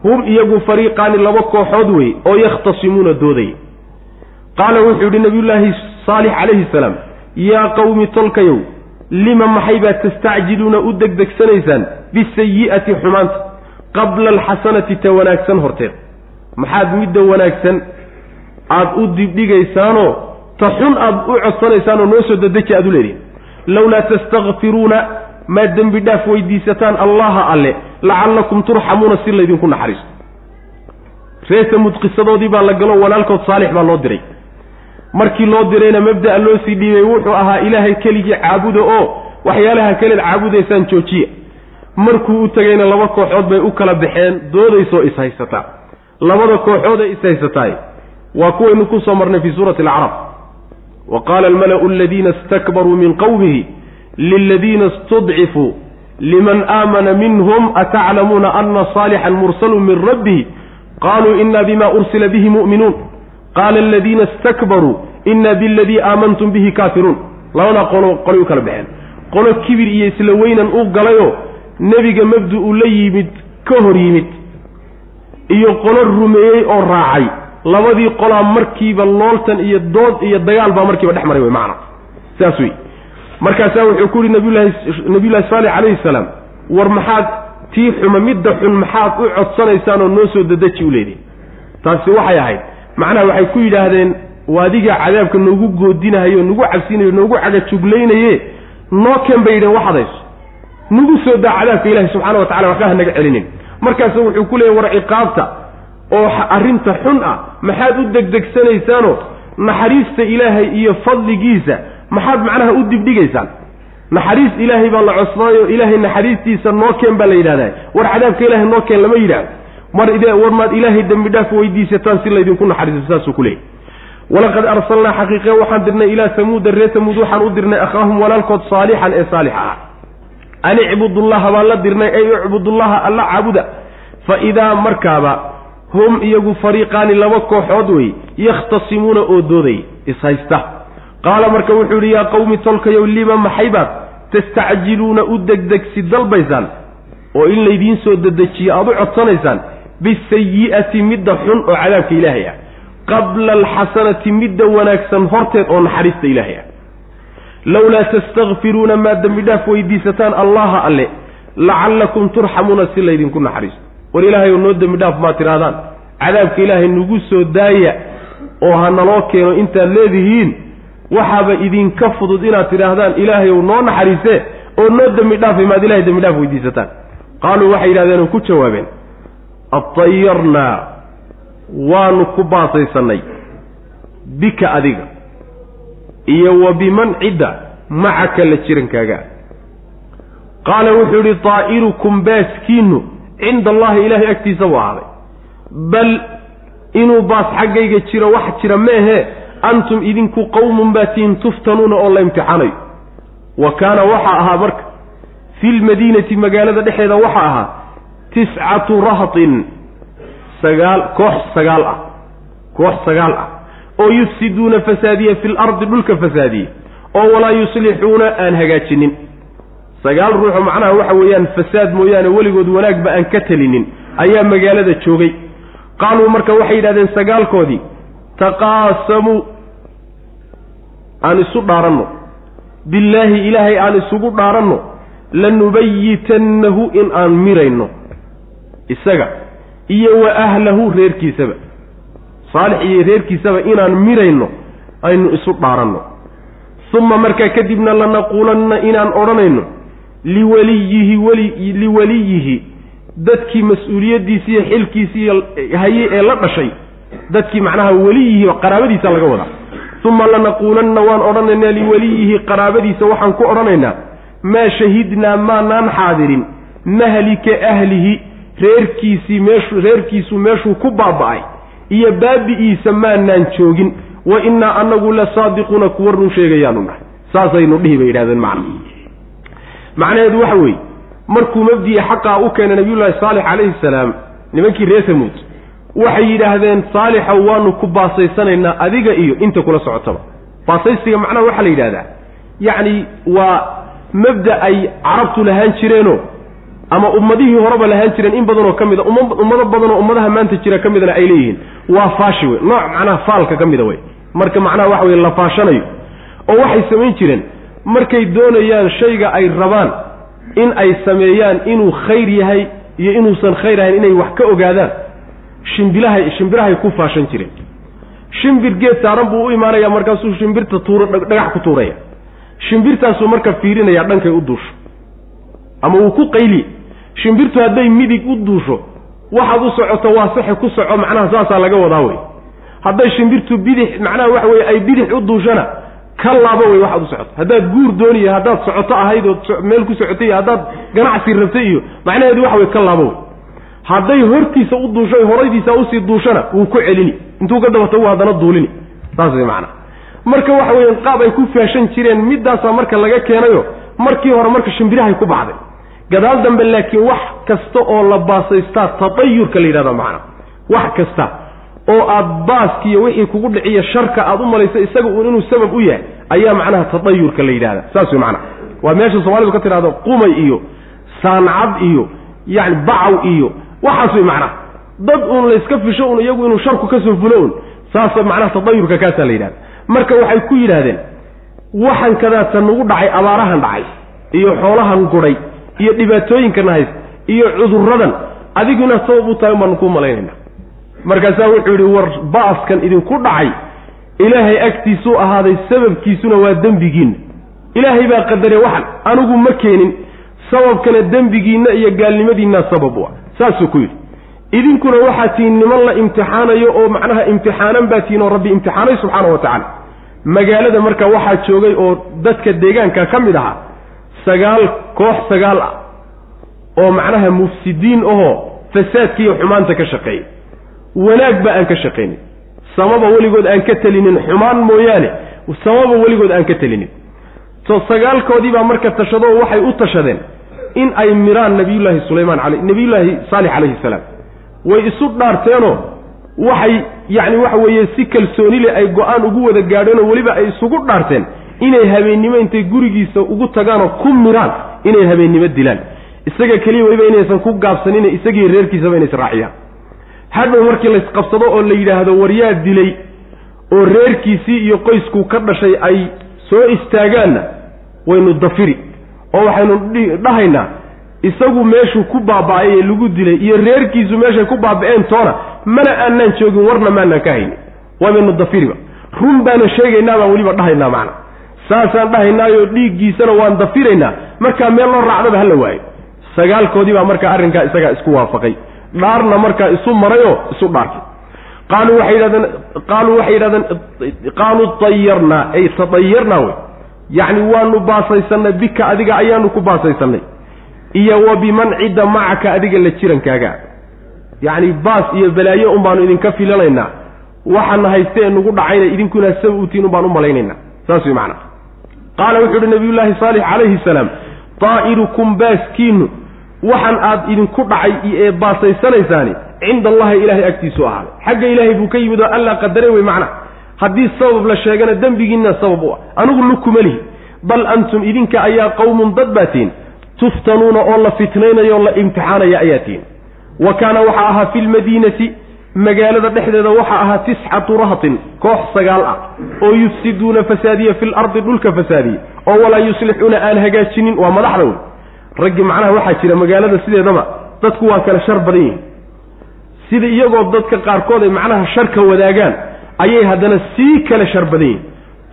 hum iyagu fariiqaani laba kooxood wey oo yakhtasimuuna doodaya qaala wuxuu yidhi nabiyullaahi saalix calayhi salaam yaa qawmi tolkayow lima maxay baad tastacjiluuna u degdegsanaysaan bisayi'ati xumaanta qabla alxasanati ta wanaagsan horteed maxaad midda wanaagsan aada u dibdhigaysaanoo ta xun aada u codsanaysaan oo noo soo dadeji aad u leedihin. Lowlaa tastakfiruuna maad dembi dhaaf weydiisataan allaha alle lacallakum turxamuuna si laydinku naxariisto. Ree samud baa la galo walaalkood saalix baa loo diray. Markii loo dirayna mabda'a loo sii dhiibay wuxuu ahaa ilaahay keligii caabuda oo waxyaalaha kaleed caabudaysaan joojiya markuu u tegayna laba kooxood bay u kala baxeen doodaysoo ishaysataa labada kooxood ay ishaysataay waa kuwaynu ku soo marnay fii suurati alacrab wa qaala almala'u aladiina istakbaruu min qowmihi liladiina istudcifuu liman aamana minhum ataclamuuna ana saalixan mursalun min rabbihi? Qaluu ina bima ursila bihi mu'minuun. Qaala aladiina istakbaruu ina biladii aamantum bihi kaafiruun. Labadaa qolo qolay u kala baxeen. Qolo kibir iyo isla weynan u galayoo nebiga mabdu uu la yimid ka hor yimid iyo qolo rumeeyey oo raacay. Labadii qolaa markiiba looltan iyo dood iyo dagaal baa markiiba dhex maray wey macana saas wey markaasaa wuxuu ku yihi nabiyulahi nabiyullahi saalix calayhi salaam war maxaad tii xuma midda xun maxaad u codsanaysaan oo noo soo dadeji? u leedihin taasi waxay ahayd. Macnaha waxay ku yidhaahdeen waadiga cadaabka noogu goodinahayo nagu cabsinayo noogu cagajuglaynaye noo keen bay yidheen waxadayso nagu soo daa cadaabka ilahi subxana wa tacala waxba naga celinin. Markaasu wuxuu ku leeyay war ciqaabta oo arrinta xun ah maxaad u degdegsanaysaanoo naxariista ilaahay iyo fadligiisa maxaad macnaha u dibdhigaysaan. Naxariis ilaahay baa la cosnaayo ilaahay naxariistiisa noo keen baa la yidhahdaa. War cadaabka ilahay noo keen lama yidhahdo mar war maad ilaahay dembi dhaaf weydiisataan si laydinku naxariiso saasuu ku leeyay walaqad arsalnaa xaqiiqe waxaan dirnay ilaa samuuda reer samuud waxaan u dirnay akhaahum walaalkood saalixan ee saalix ah an icbudullaha baan la dirnay ay icbudullaha alla caabuda. Fa idaa markaaba hum iyagu fariiqaani laba kooxood wey yakhtasimuuna oo dooday ishaysta qaala marka wuxuu yidhi yaa qawmi tolkayow lima maxaybaad tastacjiluuna u degdegsi dalbaysaan? Oo in laydiin soo dedejiyo aada u codsanaysaan? Bisayi'ati midda xun oo cadaabka ilaahay ah. Qabla alxasanati midda wanaagsan horteed oo naxariista ilaahay ah lowlaa tastakfiruuna maad dembi dhaaf weydiisataan allaha alle lacallakum turxamuuna si laydinku naxariisto war ilaahay oo noo dembi dhaaf maad tidhahdaan cadaabka ilaahay nagu soo daaya oo ha naloo keeno intaad leedihiin waxaaba idinka fudud inaad tidhaahdaan ilaahay ou noo naxariisee oo noo dembi dhaafay maad ilahay dembi dhaaf weydiisataan qaaluu waxay yidhahdeen oo ku jawaabeen atayarnaa waanu ku baasaysannay bika adiga iyo wa biman cidda macaka la jirankaaga. Qaala wuxuu yidhi taa'irukum baaskiinnu cinda allahi ilaahay agtiisa buu ahaaday. Bal inuu baas xaggayga jiro wax jira meehe antum idinku qowmun baatiin tuftanuuna oo la imtixaanayo. Wa kaana waxaa ahaa marka fi lmadiinati magaalada dhexeeda waxaa ahaa tiscatu rahtin sagaal koox sagaal ah koox sagaal ah oo yufsiduuna fasaadiya fi lardi dhulka fasaadiye oo walaa yuslixuuna aan hagaajinin. Sagaal ruuxoo macnaha waxa weeyaan fasaad mooyaane weligood wanaagba aan ka telinin ayaa magaalada joogay. Qaaluu marka waxay yidhahdeen sagaalkoodii taqaasamuu aan isu dhaaranno. Billaahi ilaahay aan isugu dhaaranno lanubayitannahu in aan mirayno. Isaga iyo wa ahlahu reerkiisaba saalix iyo reerkiisaba inaan mirayno aynu isu dhaaranno. Uma markaa kadibna lanaquulanna inaan odhanayno liwaliyihi weli liwaliyihi dadkii mas'uuliyaddiisiiyo xilkiisiiyo haye ee la dhashay dadkii macnaha weliyihi qaraabadiisa laga wadaa. Uma lanaquulanna waan odhanaynaa liwaliyihi qaraabadiisa waxaan ku odhanaynaa maa shahidnaa maanaan xaadirin mahlika ahlihi reerkiisii meeshu reerkiisu meeshuu ku baaba'ay iyo baabi'iisa maanaan joogin wa innaa anagu la saadiquuna kuwa run sheegayaanu nahay. Saasaynu dhihi bay yidhahdeen macna. Macnaheedu waxa weeye markuu mabdi'i xaqaa u keenay nabiyullaahi saalix calayhi salaam nimankii reer tamuud waxay yidhaahdeen saalixow waanu ku baasaysanaynaa adiga iyo inta kula socotaba. Baasaysiga macnaha waxaa la yidhahdaa yacni waa mabda ay carabtu lahaan jireenoo ama ummadihii horeba lahaan jireen in badanoo ka mida ummado badanoo ummadaha maanta jira ka midana ay leeyihiin. Waa faashi wey nooc macnaha faalka ka mida wey marka macnaha waxa weye la faashanayo. Oo waxay samayn jireen markay doonayaan shayga ay rabaan in ay sameeyaan inuu khayr yahay iyo inuusan khayr ahayn inay wax ka ogaadaan shimbilahay shimbirahay ku faashan jireen. Shimbir geed saaran buu u imaanaya markaasuu shimbirta tuuro dhagax ku tuuraya. Shimbirtaasuu marka fiirinaya dhankay u duusho. Ama uu ku qayliye shimbirtu hadday midig u duusho waxaad u socoto waa saxe ku soco macnaha saasaa laga wadaa wey hadday shimbirtu bidix macnaha waxa weye ay bidix u duushana ka laabo wey waxaad u socoto. Haddaad guur dooniyo haddaad socoto ahayd ood meel ku socotay iyo haddaad ganacsi rabtay iyo macnaheedu waxa wey ka laabo wey hadday hortiisa u duusho horaydiisa u sii duushana wuu ku celini. Intuu ka dabato wuu haddana duulini. Saas wey macnaha. Marka waxa weeye qaab ay ku faashan jireen middaasaa marka laga keenayo markii hore marka shimbirahay ku baxday gadaal dambe laakiin wax kasta oo la baasaystaa tatayurka la yidhahda macana wax kasta oo aad baaskiiyo wixii kugu dhiciya sharka aad u malaysa isaga uun inuu sabab u yahay ayaa macnaha tatayurka la yidhahda saas wey macnaha waa meesha soomaalidu ka tidhahdo qumay iyo saancad iyo yacni bacaw iyo waxaas wey macnaha dad uun layska fisho un iyagu inuu sharku ka soo fulo un saas macnaha tatayurka kaasaa la yidhahda marka waxay ku yidhaahdeen waxan kadaata nagu dhacay abaarahan dhacay iyo xoolahan gudhay iyo dhibaatooyinkana hayst iyo cudurradan adiguna sabab u tahay baanu kuu malaynayna. Markaasaa wuxuu yidhi war baaskan idinku dhacay ilaahay agtiisuu ahaaday sababkiisuna waa dembigiinna. Ilaahay baa qadare waxan anigu ma keenin sababkana dembigiinna iyo gaalnimadiinna sabab u ah. Saasuu ku yidhi. Idinkuna waxaa tihiin niman la imtixaanayo oo macnaha imtixaanan baa tihiin oo rabbi imtixaanay subxaana wa tacaala. Magaalada marka waxaa joogay oo dadka deegaanka ka mid ahaa sagaal koox sagaal ah oo macnaha mufsidiin ahoo fasaadkiiyo xumaanta ka shaqeeya wanaagba aan ka shaqaynin samaba weligood aan ka telinin xumaan mooyaane samaba weligood aan ka telinin to sagaalkoodii baa marka tashadoo waxay u tashadeen in ay miraan nabiyullaahi sulaymaan ale nabiyullaahi saalix calayhi salaam. Way isu dhaarteenoo waxay yacni waxa weeye si kalsooni leh ay go'aan ugu wada gaadheenoo weliba ay isugu dhaarteen inay habeennimo intay gurigiisa ugu tagaanoo ku miraan inay habeennimo dilaan. Isaga keliya weliba inaysan ku gaabsanine isagii reerkiisaba inays raaciyaan hadhow markii laysqabsado oo la yidhaahdo waryaa dilay oo reerkiisii iyo qoyskuu ka dhashay ay soo istaagaanna waynu dafiri. Oo waxaynu dhahaynaa isagu meeshuu ku baaba'ay ee lagu dilay iyo reerkiisu meeshay ku baaba'een toona mana aanaan joogin warna maanaan ka haynin. Waabaynu dafiriba. Run baana sheegaynaa baan weliba dhahaynaa macna saasaan dhahaynaayo dhiiggiisana waan dafiraynaa. Markaa meel loo raacdaba hala waayo. Sagaalkoodii baa markaa arrinkaa isagaa isku waafaqay. Dhaarna markaa isu marayoo isu dhaartay. Qaaluu waxay yidhahdeen qaaluu waxay yidhahdeen qaaluu tayarnaa. Ay tatayarnaa wey. Yacni waanu baasaysanay bika adiga ayaanu ku baasaysanay iyo wa biman cidda macaka adiga la jirankaaga. Yacni baas iyo balaayo un baanu idinka filanaynaa. Waxaana hayste ee nagu dhacayna idinkuna saba utiin un baan u malaynaynaa saas wey macana qaala wuxuu uhi nabiyullaahi saalix calayhi salaam daa'irukum baaskiinu waxaan aad idinku dhacay ee baasaysanaysaan cinda allahi ilaahay agtiisu ahaaday. Xagga ilaahay buu ka yimid oo allaa qadare wey macna haddii sabab la sheegana dembigiinna sabab u ah. Anigu lukuma lihi. Bal antum idinka ayaa qowmun dad baa tihin tuftanuuna oo la fitnaynayo la imtixaanaya ayaa tihin wa kaana waxaa ahaa fi lmadiinati magaalada dhexdeeda waxaa ahaa tiscatu rahtin koox sagaal ah oo yufsiduuna fasaadiya fi lardi dhulka fasaadiya oo walaa yuslixuuna aan hagaajinin waa madaxda wey raggi macnaha waxaa jira magaalada sideedaba dadku waa kale shar badan yihiin sida iyagoo dadka qaarkood ay macnaha sharka wadaagaan ayay haddana sii kale shar badan yihiin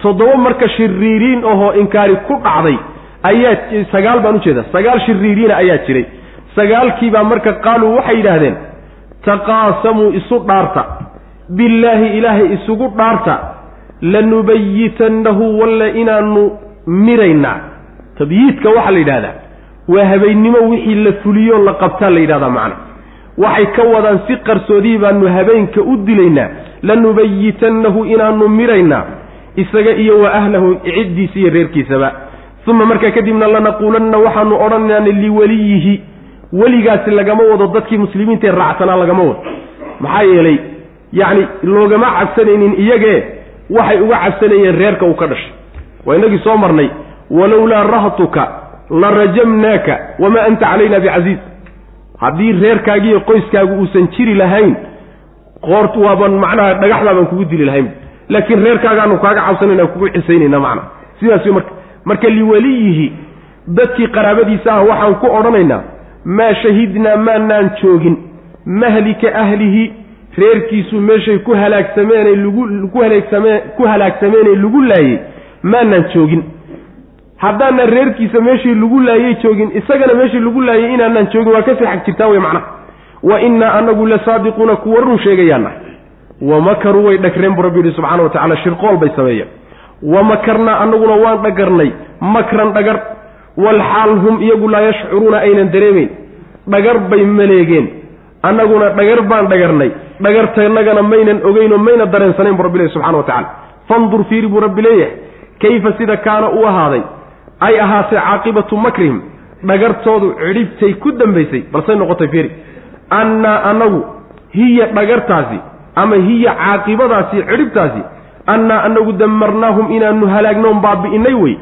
toddoba marka shiriiriin ahoo inkaari ku dhacday ayaa sagaal baan ujeeda sagaal shiriiriina ayaa jiray. Sagaalkiibaa marka qaaluu waxay yidhaahdeen taqaasamuu isu dhaarta. Billaahi ilaahay isugu dhaarta. Lanubayitannahu walla inaanu miraynaa. Tabyiidka waxaa la yidhahdaa waa habeennimo wixii la fuliyo la qabtaa la yidhahdaa macna. Waxay ka wadaan si qarsoodii baanu habeenka u dilaynaa. Lanubayitannahu inaanu miraynaa. Isaga iyo wa ahlahu ciddiisa iyo reerkiisaba. Uma markaa kadibna lanaquulanna waxaanu odhanayna liweliyihi weligaasi lagama wado dadkii muslimiintae raacsanaa lagama wado. Maxaa yeelay yacni loogama cabsanaynin iyagee waxay uga cabsanayeen reerka uu ka dhashay. Waa inagii soo marnay walowlaa rahtuka la rajamnaaka wamaa anta calayna bicasiiz haddii reerkaagiiyo qoyskaagu uusan jiri lahayn qoort waaban macnaha dhagaxdaabaan kugu dili lahayn. Laakiin reerkaagaanu kaaga cabsanayna kugu cisaynayna macnaha sidaas marka marka liweliyihi dadkii qaraabadiisa ah waxaan ku odhanaynaa maa shahidnaa maanaan joogin. Mahlika ahlihi reerkiisu meeshay ku halaagsameenay lagu ku halaagsame ku halaagsameenay lagu laayey maanaan joogin. Haddaanaan reerkiisa meeshii lagu laayey joogin isagana meeshii lagu laayey inaanaan joogin waa ka sii xag jirtaa wey macnaha wa innaa anagu la saadiquuna kuwa run sheegayaana wa makaruu way dhagreen buu rabbi yihi subxana wa tacala shirqool bay sameeyeen. Wa makarnaa anaguna waan dhagarnay makran dhagar walxaal hum iyagu laa yashcuruuna aynan dareemayn dhagar bay maleegeen. Annaguna dhagar baan dhagarnay. Dhagartaynagana maynan ogeynoo mayna dareensanayn bu rabbi leeyahy subxana wa tacala fandur fiiri buu rabbi leeyahay. Kayfa sida kaana u ahaaday? Ay ahaatay caaqibatu makrihim. Dhagartoodu cidhibtay ku dambaysay. Balsay noqotay fiiri. Annaa annagu hiya dhagartaasi ama hiya caaqibadaasi cidhibtaasi annaa anagu damarnaahum inaanu halaagnoon baabi'inay wey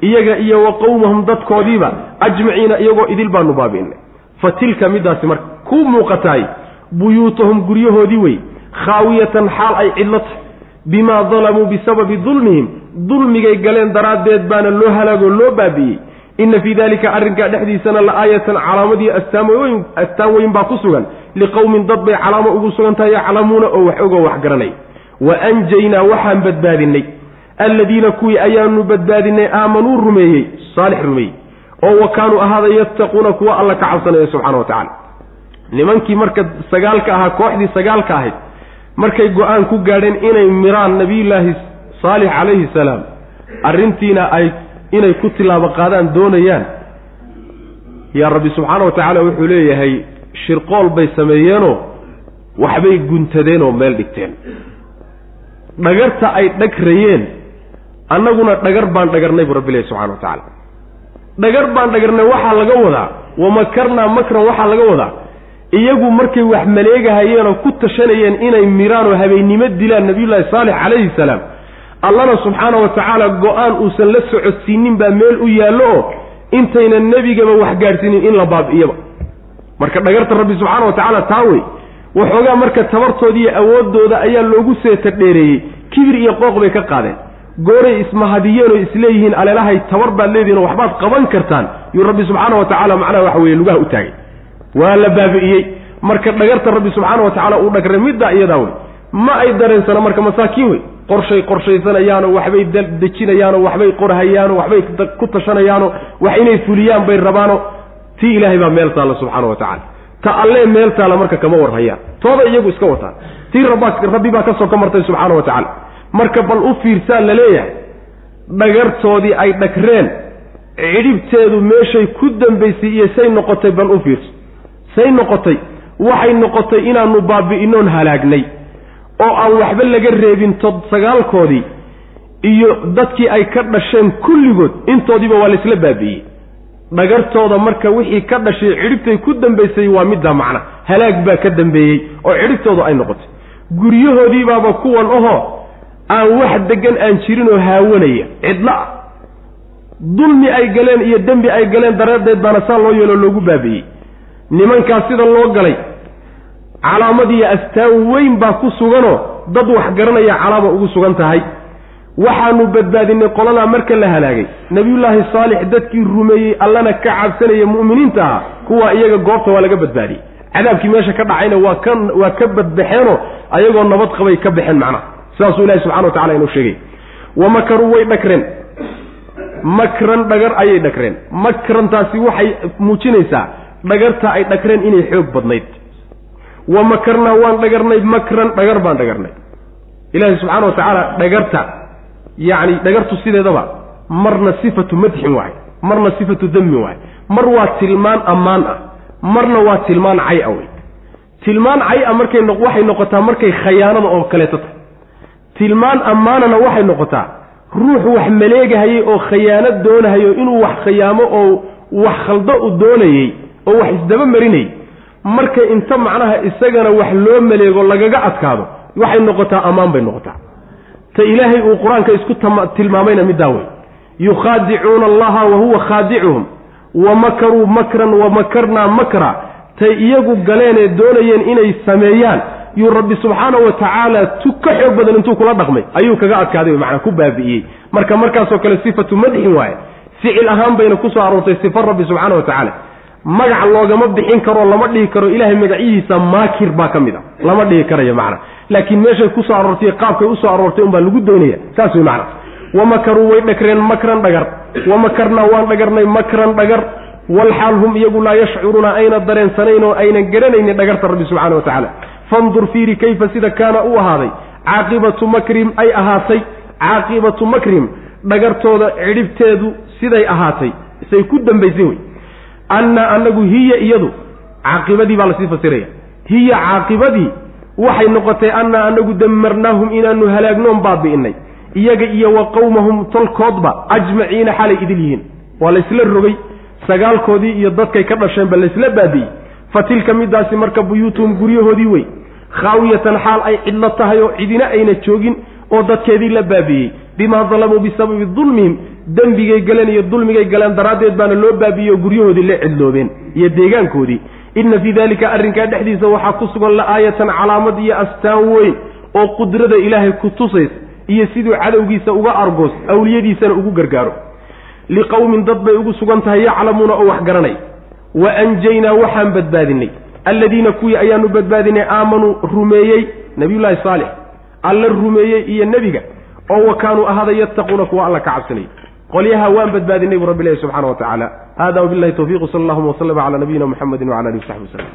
iyaga iyo wa qowmahum dadkoodiiba ajmaciina iyagoo idil baanu baabi'inay fa tilka middaasi marka ku muuqataay buyuutahum guryahoodii wey khaawiyatan xaal ay cidlo tahay bimaa dalamuu bisababi dulmihim dulmigay galeen daraaddeed baana loo halaagoo loo baabi'iyey inna fii dalika arrinkaa dhexdiisana la aayatan calaamadii astaamooyin astaan weyn baa ku sugan liqowmin dad bay calaamo ugu sugan tahay yaclamuuna oo wax ogoo wax garanay wa anjaynaa waxaan badbaadinay alladiina kuwii ayaanu badbaadinay aamanuu rumeeyey saalix rumeeyey. Oo wa kaanuu ahaada yattaquuna kuwa alla ka cabsanaya subxana wa tacala nimankii marka sagaalka ahaa kooxdii sagaalka ahayd markay go'aan ku gaadheen inay miraan nabiyullaahi saalix calayhi salaam arrintiina ay inay ku tilaabo qaadaan doonayaan. Yaa rabbi subxaana wa tacaala wuxuu leeyahay shirqool bay sameeyeenoo waxbay guntadeen oo meel dhigteen dhagarta ay dhagrayeen annaguna dhagar baan dhagarnay buu rabbi leeyahy subxana wa tacaala. Dhagar baan dhagarnay waxaa laga wadaa wamakarnaa makran waxaa laga wadaa iyagu markay wax maleegahayeenoo ku tashanayeen inay miraan oo habeennimo dilaan nabiyullaahi saalix calayhi salaam allana subxaana wa tacaala go'aan uusan la socodsiinin baa meel u yaallo oo intayna nebigaba wax gaadhsiinin in la baabi'iyaba marka dhagarta rabbi subxaana wa tacaala taa wey waxoogaa marka tabartoodiiyo awooddooda ayaa loogu seeta dheereeyey. Kibir iyo qooq bay ka qaadeen. Gooray ismahadiyeen oo isleeyihiin aleelahay tabar baad leedihin oo waxbaad qaban kartaan. Yuu rabbi subxaana wa tacaala macnaha waxa weeye lugaha u taagay. Waa la baabi'iyey. Marka dhagarta rabbi subxaana wa tacaala uu dhagray middaa iyadaa wey. Ma ay dareensana marka masaakiin wey. Qorshay qorshaysanayaan waxbay dejinayaano waxbay qorhayaano waxbay ku tashanayaano wax inay fuliyaan bay rabaano tii ilaahay baa meel taalla subxaana wa tacala ta allee meel taalla marka kama warhayaan tooda iyagu iska wataan tii rabbi baa ka soo ka martay subxaana wa tacaala. Marka bal u fiirsaa la leeyahay dhagartoodii ay dhagreen cidhibteedu meeshay ku dambaysay iyo say noqotay bal u fiirso. Say noqotay waxay noqotay inaanu baabi'inoon halaagnay. Oo aan waxba laga reebin tod sagaalkoodii iyo dadkii ay ka dhasheen kulligood intoodiiba waa laysla baabi'iyey dhagartooda marka wixii ka dhashay cidhibtay ku dambaysay waa middaa macna. Halaag baa ka dambeeyey oo cidhibtooda ay noqotay. Guryahoodiibaaba kuwan ohoo aan wax degan aan jirin oo haawanaya. Cidla ah dulmi ay galeen iyo dembi ay galeen daraaddeed baana saa loo yeeloo loogu baabi'iyey nimankaas sida loo galay calaamadiiyo astaan weyn baa ku suganoo dad wax garanaya calaama ugu sugan tahay waxaanu badbaadinay qoladaa marka la halaagay. Nebiyullaahi saalix dadkii rumeeyey allana ka cabsanaya mu'miniinta ahaa kuwaa iyaga goobta waa laga badbaadiyey. Cadaabkii meesha ka dhacayna waa ka waa ka badbaxeenoo ayagoo nabad qabay ka baxeen macnaha sidaasuu ilahi subxana wa tacala inuu sheegay. Wamakaruu way dhagreen makran dhagar ayay dhagreen makrantaasi waxay muujinaysaa dhagarta ay dhagreen inay xoog badnayd. Wa makarnaa waan dhagarnay makran dhagar baan dhagarnay ilaahi subxaana wa tacaala dhagarta yacni dhagartu sideedaba marna sifatu madxin waay marna sifatu damin waay mar waa tilmaan ammaan ah marna waa tilmaan cay a wey tilmaan cay-a markay waxay noqotaa markay khayaanada oo kaleeto tahay. Tilmaan ammaanana waxay noqotaa ruux wax maleegahayay oo khayaano doonahayo inuu wax khiyaamo oo wax khaldo u doonayey oo wax isdaba marinayay. Marka inta macnaha isagana wax loo maleego lagaga adkaado waxay noqotaa ammaan bay noqotaa ta ilaahay uu qur'aanka isku tilmaamayna middaa wey yukhaadicuuna allaha wa huwa khaadicuhum wa makaruu makran wa makarnaa makra. Tay iyagu galeenee doonayeen inay sameeyaan. Yuu rabbi subxaana wa tacaala tu ka xoog badan intuu kula dhaqmay. Ayuu kaga adkaaday macnaa ku baabi'iyey. Marka markaasoo kale sifatu madxin waaye. Ficil ahaan bayna ku soo aroortay sifa rabbi subxaana wa tacaala magac loogama bixin karo lama dhihi karo ilaahay magacyihiisa maakir baa ka mid a lama dhihi karayo macna. Laakiin meeshay ku soo aroortay qaabkay u soo aroortay unbaa lagu doonaya saas wey macna. Wamakaruu way dhagreen makran dhagar. Wamakarnaa waan dhagarnay makran dhagar. Walxaal hum iyagu laa yashcuruuna ayna dareensanayn oo aynan garanaynin dhagarta rabbi subxana wa tacaala. Fandur fiiri kayfa sida kaana u ahaaday. Caaqibatu makrim ay ahaatay. Caaqibatu makrim dhagartooda cidhibteedu siday ahaatay. Say ku dambaysay wey anna anagu hiya iyadu caaqibadii baa la sii fasiraya. Hiya caaqibadii waxay noqotay anna anagu damarnaahum inaanu halaagnoon baabi'inay. Iyaga iyo wa qowmahum tolkoodba ajmaciina xalay idil yihiin. Waa laysla rogay sagaalkoodii iyo dadkay ka dhasheenba laysla baabi'iyey fa tilka midaasi marka buyuutuhum guryahoodii wey khaawiyatan xaal ay cidlo tahay oo cidina ayna joogin oo dadkeedii la baabi'iyey bimaa dalamuu bisababi dulmihim dembigay galeen iyo dulmigay galeen daraaddeed baana loo baabi'iyey oo guryahoodii la cidloobeen iyo deegaankoodii. Inna fii daalika arrinkaa dhexdiisa waxaa ku sugan la aayatan calaamad iyo astaan weyn oo qudrada ilaahay ku tusaysa iyo siduu cadowgiisa uga argoos awliyadiisana ugu gargaaro. Liqowmin dad bay ugu sugan tahay yaclamuuna oo wax garanay wa anjaynaa waxaan badbaadinay. Alladiina kuwii ayaanu badbaadinay aamanuu rumeeyey nabiyullaahi saalix. Alla rumeeyey iyo nebiga oo wa kaanuu ahaaday yattaquuna kuwa alla ka cabsanayay qolyaha waan badbaadinay buu rabbi ilahi subxana wa tacaala hada wabillahi tawfiiq sala allahuma waslama cala nabiyina muxamedi wcala alihi wasaxbi waslem